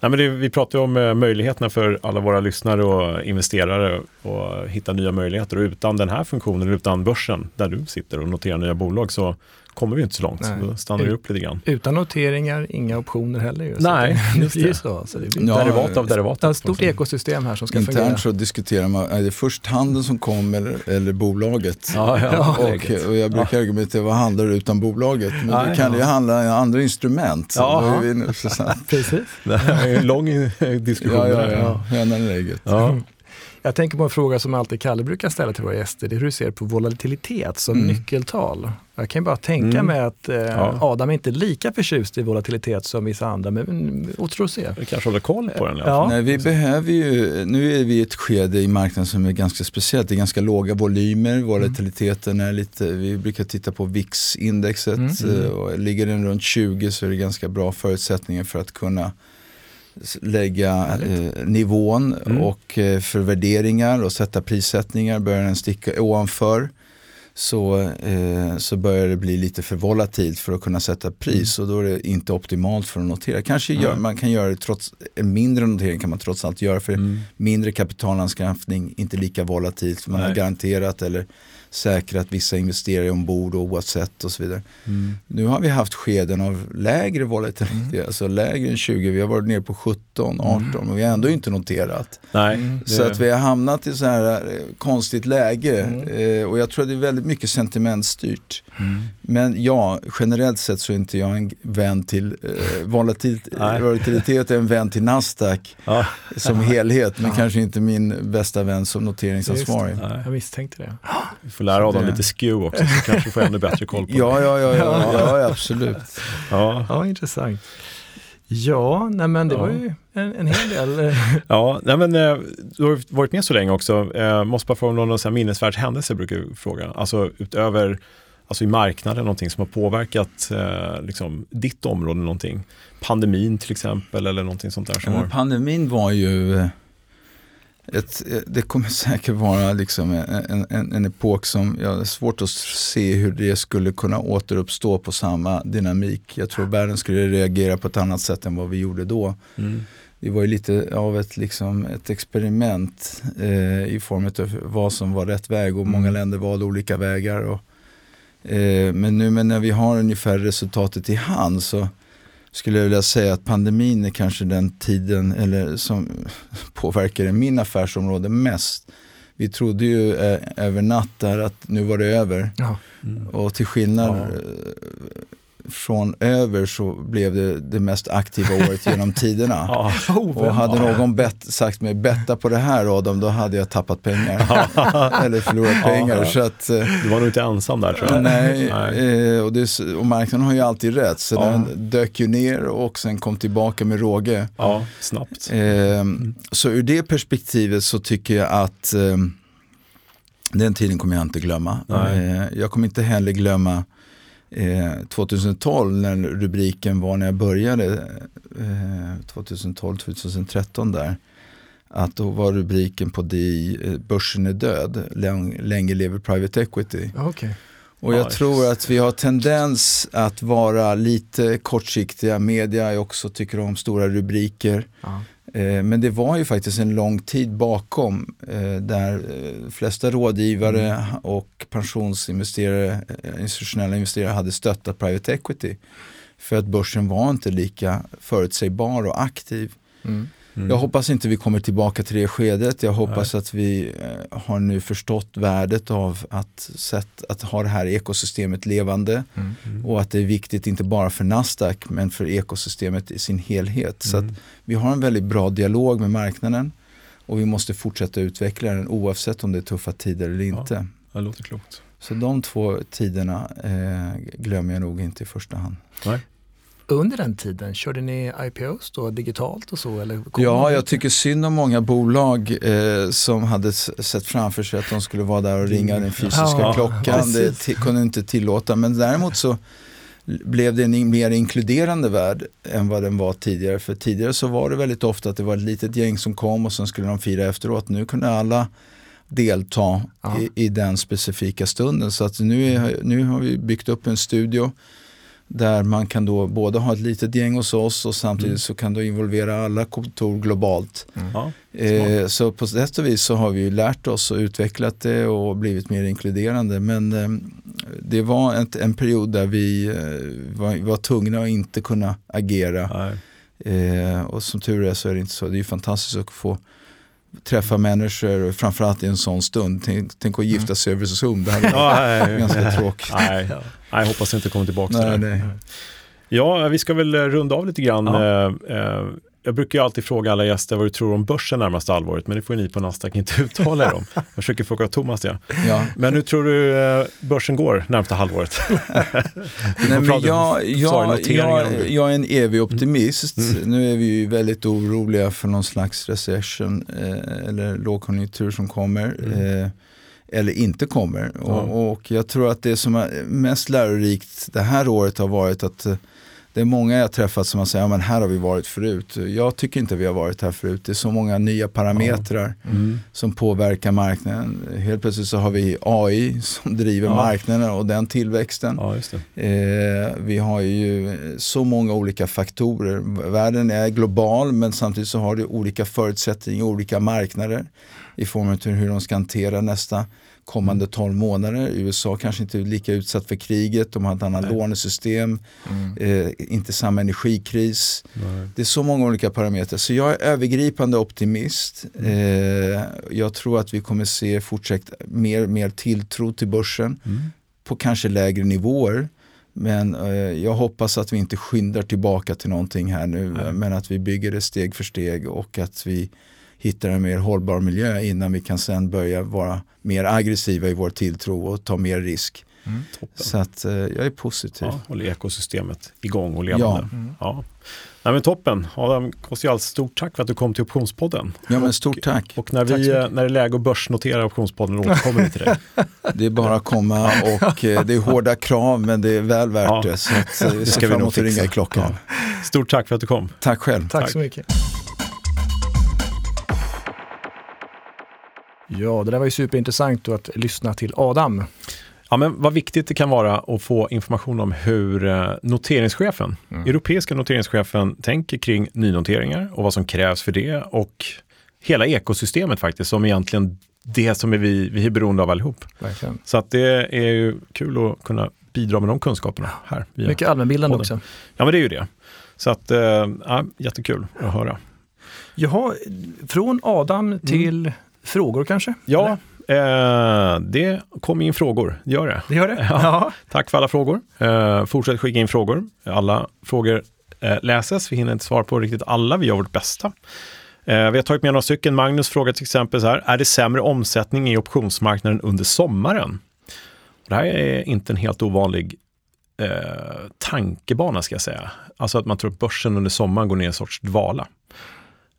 nej men det, vi pratar ju om eh, möjligheterna för alla våra lyssnare och investerare att hitta nya möjligheter. Och utan den här funktionen, utan börsen där du sitter och noterar nya bolag så kommer vi inte så långt. Nej. Då stannar vi upp lite grann. Utan noteringar, inga optioner heller. Ju. Så Nej, det, just det så. så det blir Ja, derivat av derivat. ett stort ekosystem här som ska fungera. Internt så diskuterar man, är det först handeln som kom eller, bolaget? Ja, ja, Ja. Och, och jag brukar argumentera, vad handlar det utan bolaget? Men Ja, det kan ja. ju handla om andra instrument. Ja. Vi nu, så, så, Precis. Det är en lång diskussion. ja, ja, ja, i ägget. Ja. Jag tänker på en fråga som alltid Kalle brukar ställa till våra gäster. Det är hur du ser på volatilitet som Mm. nyckeltal. Jag kan ju bara tänka Mm. mig att eh, Ja. Adam är inte lika förtjust i volatilitet som vissa andra, men se. Vi kanske håller koll på den Ja. Nej, vi behöver ju, nu är vi i ett skede i marknaden som är ganska speciellt. Det är ganska låga volymer, volatiliteten är lite, vi brukar titta på VIX-indexet. Mm. eh, Och ligger den runt 20 så är det ganska bra förutsättningar för att kunna lägga eh, nivån Mm. och eh, för värderingar och sätta prissättningar. Börjar den sticka ovanför så, eh, så börjar det bli lite för volatilt för att kunna sätta pris och då är det inte optimalt för att notera. Kanske gör, man kan göra det trots en mindre notering kan man trots allt göra för Mm. mindre kapitalanskaffning, inte lika volatilt. Man har Nej. garanterat eller säkrat vissa investerare ombord och oavsett och så vidare. Mm. Nu har vi haft skeden av lägre volatilitet, alltså lägre än 20. Vi har varit nere på 17, 18 och vi har ändå inte noterat. Nej, Mm. det- Så att vi har hamnat i så här eh, konstigt läge Mm. eh, och jag tror att det är väldigt mycket sentimentstyrt. Mm. Men ja, generellt sett så är inte jag en vän till eh, volatilt, Nej. volatilitet, är en vän till Nasdaq Ja. som helhet, men Ja. kanske inte min bästa vän som noteringsansvarig. Nej. Jag misstänkte det. Får lära Adam lite skew också, så kanske får ännu bättre koll på Ja, det. ja, ja, ja, ja, absolut. Ja. Ja, intressant. Ja, nej men det Ja. var ju en, en hel del. Ja, nej men, eh, du har varit med så länge också. Eh, måste bara få om någon minnesvärd händelse brukar jag fråga. Alltså utöver alltså i marknaden, någonting som har påverkat eh, liksom, ditt område någonting. Pandemin till exempel eller någonting sånt där som Ja, har... men pandemin var ju eh, ett, eh, det kommer säkert vara liksom en, en, en epok som jag har svårt att se hur det skulle kunna återuppstå på samma dynamik. Jag tror världen skulle reagera på ett annat sätt än vad vi gjorde då. Mm. Det var ju lite av ett, liksom, ett experiment eh, i form av vad som var rätt väg och många Mm. länder valde olika vägar. Och, eh, men nu men när vi har ungefär resultatet i hand så skulle jag vilja säga att pandemin är kanske den tiden eller som påverkade min affärsområde mest. Vi trodde ju eh, över natt där att nu var det över Ja. Mm. och till skillnad Ja. Från över så blev det det mest aktiva året genom tiderna. Ja. Och hade någon bett, sagt mig betta på det här Adam, då hade jag tappat pengar. Eller förlorat pengar. Så att, eh, Du var nog inte ensam där tror jag. nej, Nej. eh, och, det, och marknaden har ju alltid rätt. Så den dök ju ner och sen kom tillbaka med råge. Ja, snabbt. Eh, så ur det perspektivet så tycker jag att eh, den tiden kommer jag inte glömma. Nej. Eh, jag kommer inte heller glömma eh, 2012 när rubriken var när jag började, eh, 2012-2013 där. Att då var rubriken på DI, eh, börsen är död, Läng, länge lever private equity. Okej. Och jag Ja, tror att vi har tendens att vara lite kortsiktiga. Media är också tycker om stora rubriker. Ja. Eh, men det var ju faktiskt en lång tid bakom eh, där eh, flesta rådgivare och pensionsinvesterare, institutionella investerare hade stöttat private equity. För att börsen var inte lika förutsägbar och aktiv. Mm. Mm. Jag hoppas inte vi kommer tillbaka till det skedet. Jag hoppas att vi eh, har nu förstått värdet av att, sätt, att ha det här ekosystemet levande. Mm. Mm. Och att det är viktigt inte bara för Nasdaq men för ekosystemet i sin helhet. Så att Mm. vi har en väldigt bra dialog med marknaden och vi måste fortsätta utveckla den oavsett om det är tuffa tider eller Ja. inte. Det låter klokt. Så de två tiderna eh, glömmer jag nog inte i första hand. Nej. Under den tiden, körde ni IPOs då digitalt och så? Eller ja, jag tycker synd om många bolag eh, som hade sett framför sig att de skulle vara där och ringa den fysiska Ja, klockan. precis. Det kunde inte tillåta, men däremot så blev det en mer inkluderande värld än vad den var tidigare. För tidigare så var det väldigt ofta att det var ett litet gäng som kom och sen skulle de fira efteråt. Nu kunde alla delta Ja. i, i den specifika stunden. Så att nu, är, nu har vi byggt upp en studio där man kan då både ha ett litet gäng hos oss och samtidigt Mm. så kan du involvera alla kontor globalt. Ja. Eh, så på sätt och vis så har vi ju lärt oss och utvecklat det och blivit mer inkluderande. Men eh, det var ett, en period där vi eh, var, var tvungna att inte kunna agera. Eh, och som tur är så är det inte så. Det är ju fantastiskt att få träffa människor, framförallt i en sån stund. Tänk, tänk att gifta sig över Zoom, det hade varit ganska tråkigt. Nej, nej, jag hoppas inte kommer tillbaka till det. Ja, vi ska väl eh, runda av lite grann. Ja. Jag brukar ju alltid fråga alla gäster vad du tror om börsen närmaste halvåret, men det får ni på Nasdaq inte uttala er om. Jag försöker fråga Thomas det. Ja. Men hur tror du eh, börsen går närmsta halvåret? Nej, men jag, jag, jag, jag är en evig optimist. Mm. Nu är vi ju väldigt oroliga för någon slags recession eh, eller lågkonjunktur som kommer. Mm. Eh, eller inte kommer. Ja. Och, och jag tror att det som är mest lärorikt det här året har varit att eh, det är många jag träffat som har sagt, ja men här har vi varit förut. Jag tycker inte vi har varit här förut. det är så många nya parametrar Mm. som påverkar marknaden. Helt plötsligt så har vi AI som driver Ja. marknaden och den tillväxten. Ja. Eh, vi har ju så många olika faktorer. Världen är global men samtidigt så har du olika förutsättningar, olika marknader i form av hur de ska hantera nästa kommande 12 månader. USA kanske inte är lika utsatt för kriget, de har ett annat Nej. lånesystem, Mm. eh, inte samma energikris. Nej. Det är så många olika parametrar. Så jag är övergripande optimist. Eh, jag tror att vi kommer se fortsatt mer, mer tilltro till börsen Mm. på kanske lägre nivåer. Men eh, jag hoppas att vi inte skyndar tillbaka till någonting här nu. Nej. Men att vi bygger det steg för steg och att vi hittar en mer hållbar miljö innan vi kan sen börja vara mer aggressiva i vår tilltro och ta mer risk. Toppen. Så att eh, jag är positiv. Ja, håller ekosystemet igång och levande. Ja. Ja. Nej, men toppen. Adam Kostial, stort tack för att du kom till Optionspodden. Ja men stort tack. Och när, Tack vi, eh, när det är läge att börsnotera Optionspodden återkommer vi till dig. Det är bara att komma och eh, det är hårda krav men det är väl värt Ja. det. Så att, eh, Det ska vi nog att ringa fixa. i klockan. Stort tack för att du kom. Tack själv. Tack, Tack. så mycket. Ja, det där var ju superintressant att lyssna till Adam. Ja, men vad viktigt det kan vara att få information om hur eh, noteringschefen, Mm. europeiska noteringschefen tänker kring nynoteringar och vad som krävs för det och hela ekosystemet faktiskt som egentligen det som är vi, vi är beroende av allihop. Verkligen. Så att det är ju kul att kunna bidra med de kunskaperna här. Mycket allmänbildande podden. också. Ja, men det är ju det. Så att, eh, ja, jättekul att höra. Jaha, från Adam till frågor kanske? Ja, eh, det kom in frågor, det gör det. Det gör det? Ja. Tack för alla frågor. Eh, fortsätt skicka in frågor. Alla frågor eh, läses. Vi hinner inte svara på riktigt alla. Vi gör vårt bästa. Eh, vi har tagit med några stycken. Magnus frågar till exempel så här. Är det sämre omsättning i optionsmarknaden under sommaren? Det här är inte en helt ovanlig eh, tankebana ska jag säga. Alltså att man tror att börsen under sommaren går ner i en sorts dvala.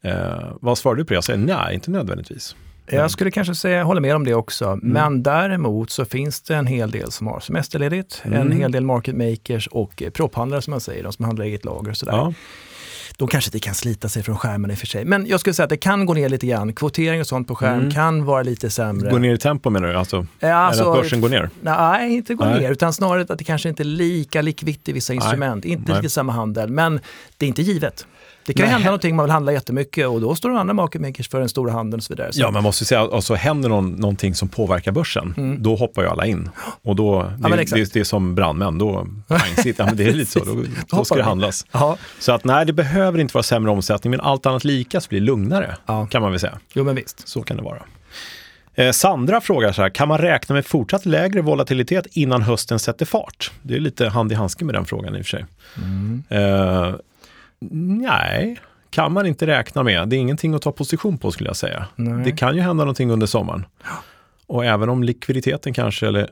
Eh, vad svarar du på det? Jag säger nej, inte nödvändigtvis. Jag skulle kanske säga, håller med om det också, men däremot så finns det en hel del som har semesterledigt, en Mm. hel del market makers och eh, propphandlare som man säger, de som handlar eget lager och sådär. Ja. De kanske inte kan slita sig från skärmen i och för sig, men jag skulle säga att det kan gå ner lite grann. Kvotering och sånt på skärm Mm. kan vara lite sämre. Går ner i tempo menar du? Alltså, Ja, alltså, att börsen går ner? Nej, inte gå Nej. ner, utan snarare att det kanske inte är lika likvitt i vissa instrument, inte Nej. riktigt samma handel, men det är inte givet. Det kan ju Nej. hända någonting, man vill handla jättemycket och då står de andra market makers för den stora handeln och så vidare. Så Ja, man måste säga, alltså händer någon, någonting som påverkar börsen, då hoppar ju alla in. Och då, det, Mm. men det, det är som brandmän, då, pang, sitt, ja, men det är lite så, då, då ska det handlas. Ja, Så att nej, det behöver inte vara sämre omsättning, men allt annat lika så blir det lugnare, Ja. kan man väl säga. jo men visst. Så kan det vara. Eh, Sandra frågar så här, kan man räkna med fortsatt lägre volatilitet innan hösten sätter fart? Det är lite hand i handske med den frågan i och för sig. Mm. Eh, nej, kan man inte räkna med. Det är ingenting att ta position på skulle jag säga. Nej. Det kan ju hända någonting under sommaren. Och även om likviditeten kanske, eller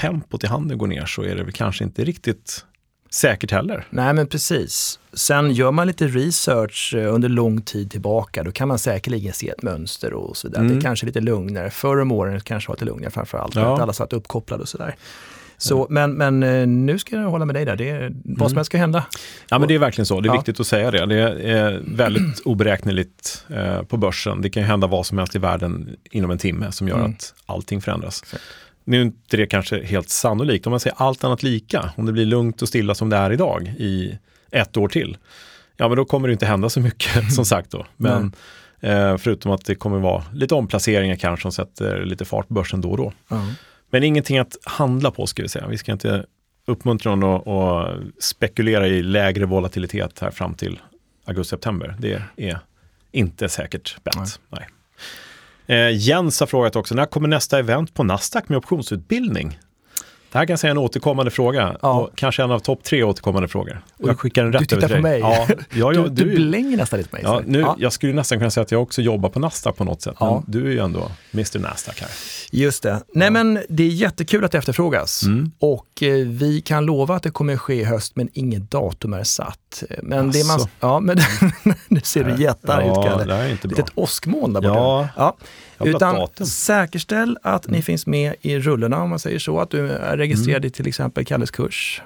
tempot i handeln går ner så är det väl kanske inte riktigt säkert heller. Nej men precis. Sen gör man lite research eh, under lång tid tillbaka, då kan man säkerligen se ett mönster och så där. Mm. Det kanske är lite lugnare. Förr om åren kanske var lite lugnare framförallt, för Ja. att alla satt uppkopplade och sådär. Så, men, men eh, nu ska jag hålla med dig där, det är, vad som helst ska hända. Ja, men det är verkligen så. Det är Ja. viktigt att säga det. Det är väldigt oberäkneligt eh, på börsen. Det kan hända vad som helst i världen inom en timme som gör Mm. att allting förändras. Exakt. Nu är inte det kanske helt sannolikt. Om man säger allt annat lika, om det blir lugnt och stilla som det är idag i ett år till, ja men då kommer det inte hända så mycket som sagt då. Men eh, förutom att det kommer vara lite omplaceringar kanske som sätter lite fart på börsen då och då. Ja. Men ingenting att handla på ska vi säga. Vi ska inte uppmuntra någon att, att spekulera i lägre volatilitet här fram till augusti-september. Det är inte säkert bett. Nej. Nej. Eh, Jens har frågat också, när kommer nästa event på Nasdaq med optionsutbildning? Det här kan jag säga en återkommande fråga Ja. och kanske en av topp tre återkommande frågor. Och Jag skickar den rätt du över till dig. mig. Ja, ja, ja, du, du du, blänger nästan lite på mig. ja, nu, Ja, Jag skulle nästan kunna säga att jag också jobbar på Nasdaq på något sätt, Ja. men du är ju ändå Mr Nasdaq här. Just det. Nej men det är jättekul att det efterfrågas. Mm. Och eh, vi kan lova att det kommer ske i höst men inget datum är satt. Men det man, Asså. ja, men nu ser du jättearg ut Ja, Kalle. det är inte bra. Litet åskmoln där borta. Ja, Ja. Utan säkerställ att ni finns med i rullorna om man säger så. Att du är registrerad Mm. i till exempel Kalles kurs,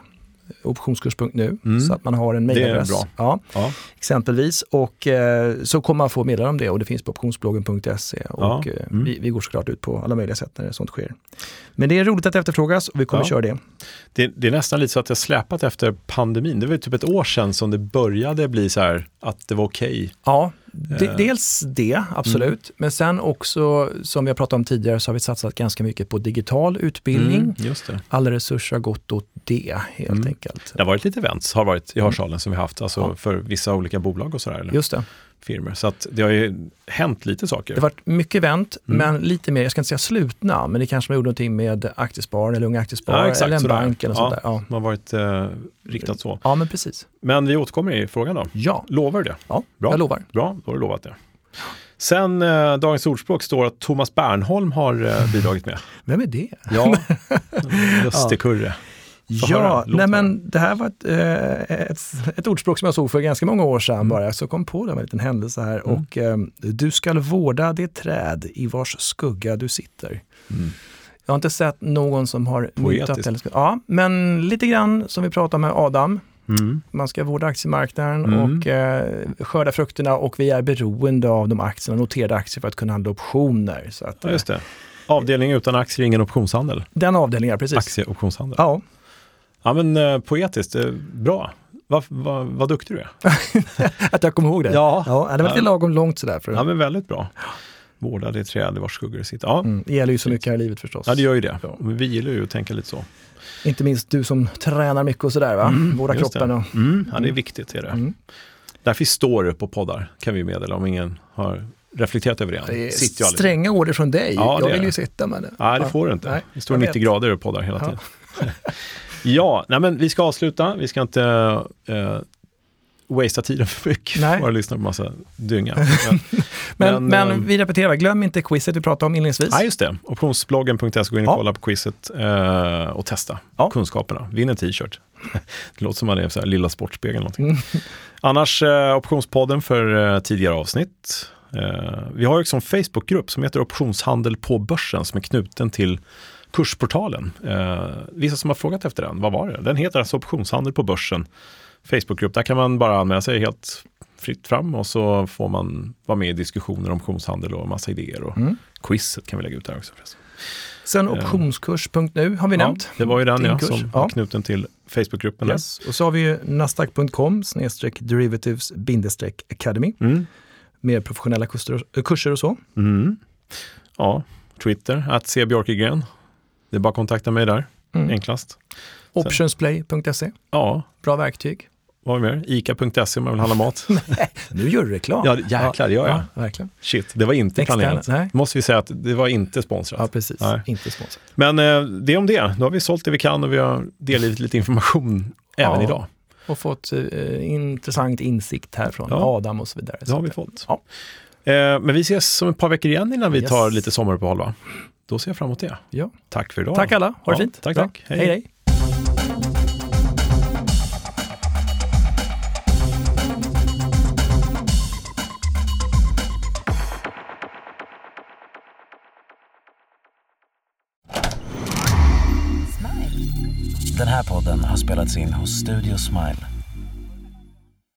optionskurs.nu, Mm. så att man har en mejladress. Ja, Ja. exempelvis. Och eh, så kommer man få meddelande om det och det finns på optionsbloggen.se. Och Ja, eh, mm. vi, vi går såklart ut på alla möjliga sätt när sånt sker. Men det är roligt att efterfrågas och vi kommer Ja. köra det. Det, det är nästan lite så att jag släpat efter pandemin. Det var typ ett år sedan som det började bli så här att det var okej. Ja, Eh. dels det, absolut. Men sen också, som vi har pratat om tidigare, så har vi satsat ganska mycket på digital utbildning. Mm. Alla resurser har gått åt det helt Mm. enkelt. Det har varit lite events, har varit i Hörsalen som vi haft, alltså Ja. för vissa olika bolag och sådär, eller Just det. Firmor. Så att det har ju hänt lite saker. Det har varit mycket event, Mm. men lite mer, jag ska inte säga slutna, men det kanske man gjorde någonting med Aktiespararen eller Unga Aktiesparare Ja, exakt, eller en sådär. bank eller Ja. sånt där. Ja. Det har varit eh, riktat så. ja, men precis. Men vi återkommer i frågan då. Ja, Lovar du det? ja Bra. jag lovar. Bra, då har du lovat det. Sen eh, Dagens Ordspråk står att Thomas Bernholm har eh, bidragit med. Vem är det? Ja, Lustigkurre. Ja, nej men det här var ett, eh, ett, ett ordspråk som jag såg för ganska många år sedan Mm. bara. Så jag kom på det med en liten händelse här. Och eh, du skall vårda det träd i vars skugga du sitter. Mm. Jag har inte sett någon som har myntat eller Ja, men lite grann som vi pratade med Adam. Mm. Man ska vårda aktiemarknaden Mm. och eh, skörda frukterna och vi är beroende av de aktierna, noterade aktier för att kunna handla optioner. Så att, Ja, just det. Avdelning utan aktier, ingen optionshandel. Den avdelningen, precis. Aktieoptionshandel. Ja, Ja, men eh, poetiskt, eh, bra. Vad va, vad duktig du är. att jag kommer ihåg det. Ja. ja det var lite lagom långt sådär. För, Ja, men väldigt bra. Vårda det träd i vars skuggor sitter. Ja. mm, det gäller ju så mycket här i livet förstås. ja, det gör ju det. Ja. Men vi gillar ju att tänka lite så. Inte minst du som tränar mycket och sådär va? Vårda just kroppen. det. Och, Mm, ja, det är Mm. viktigt. Är det. mm. Därför står upp och poddar, kan vi meddela om ingen har reflekterat över det. Det är Sitter stränga order från dig. Ja, det jag vill ju sitta med det. Nej, det får du inte. Nej, det står jag 90 vet. grader och poddar hela tiden. ja, nej, men vi ska avsluta. Vi ska inte uh, wastea tiden för mycket. Nej. Bara lyssna på massa dynga. Men, Men, men, ehm, vi repeterar, glöm inte quizet vi pratade om inledningsvis. Ja, just det. Optionsbloggen.se, gå in och Ja. kolla på quizet eh, och testa Ja. kunskaperna. Vinn en t-shirt. det låter som att det är så här lilla sportspegeln någonting. Mm. Annars eh, Optionspodden för eh, tidigare avsnitt. Eh, vi har ju också en Facebookgrupp som heter Optionshandel på börsen som är knuten till Kursportalen. Eh, vissa som har frågat efter den, vad var det? Den heter alltså Optionshandel på börsen. Facebookgrupp, där kan man bara anmäla sig helt fritt fram och så får man vara med i diskussioner om optionshandel och massa idéer. Och Mm. Quizet kan vi lägga ut där också. förresten. Sen Eh. optionskurs.nu har vi Ja, nämnt. det var ju den ja, som Ja. var knuten till Facebookgruppen. Yes. Och så har vi ju nasdaq.com derivatives academy. Mm. Mer professionella kurser, kurser och så. Mm. Ja, Twitter, att se Björkegren. Det är bara att kontakta mig där, Mm. enklast. Optionsplay.se, Ja, bra verktyg. vad har vi mer? Ica.se om man vill handla mat. Nu gör du reklam. Ja, jäklar, det gör jag. Ja, verkligen. Shit, det var inte Externa, planerat. nej. Måste vi säga att det var inte sponsrat. Ja, precis. Nej. Inte sponsrat. Men eh, det är om det. Då har vi sålt det vi kan och vi har delgivit lite information även Ja. idag. Och fått eh, intressant insikt här från Ja. Adam och så vidare. Det har vi fått. Ja. Eh, men vi ses om ett par veckor igen innan vi Yes. tar lite sommaruppehåll va? Då ser jag fram emot det. Ja. Tack för idag. Tack alla. Ha det ja, fint. Tack, tack. hej. hej. hej. Den här podden har spelats in hos Studio Smile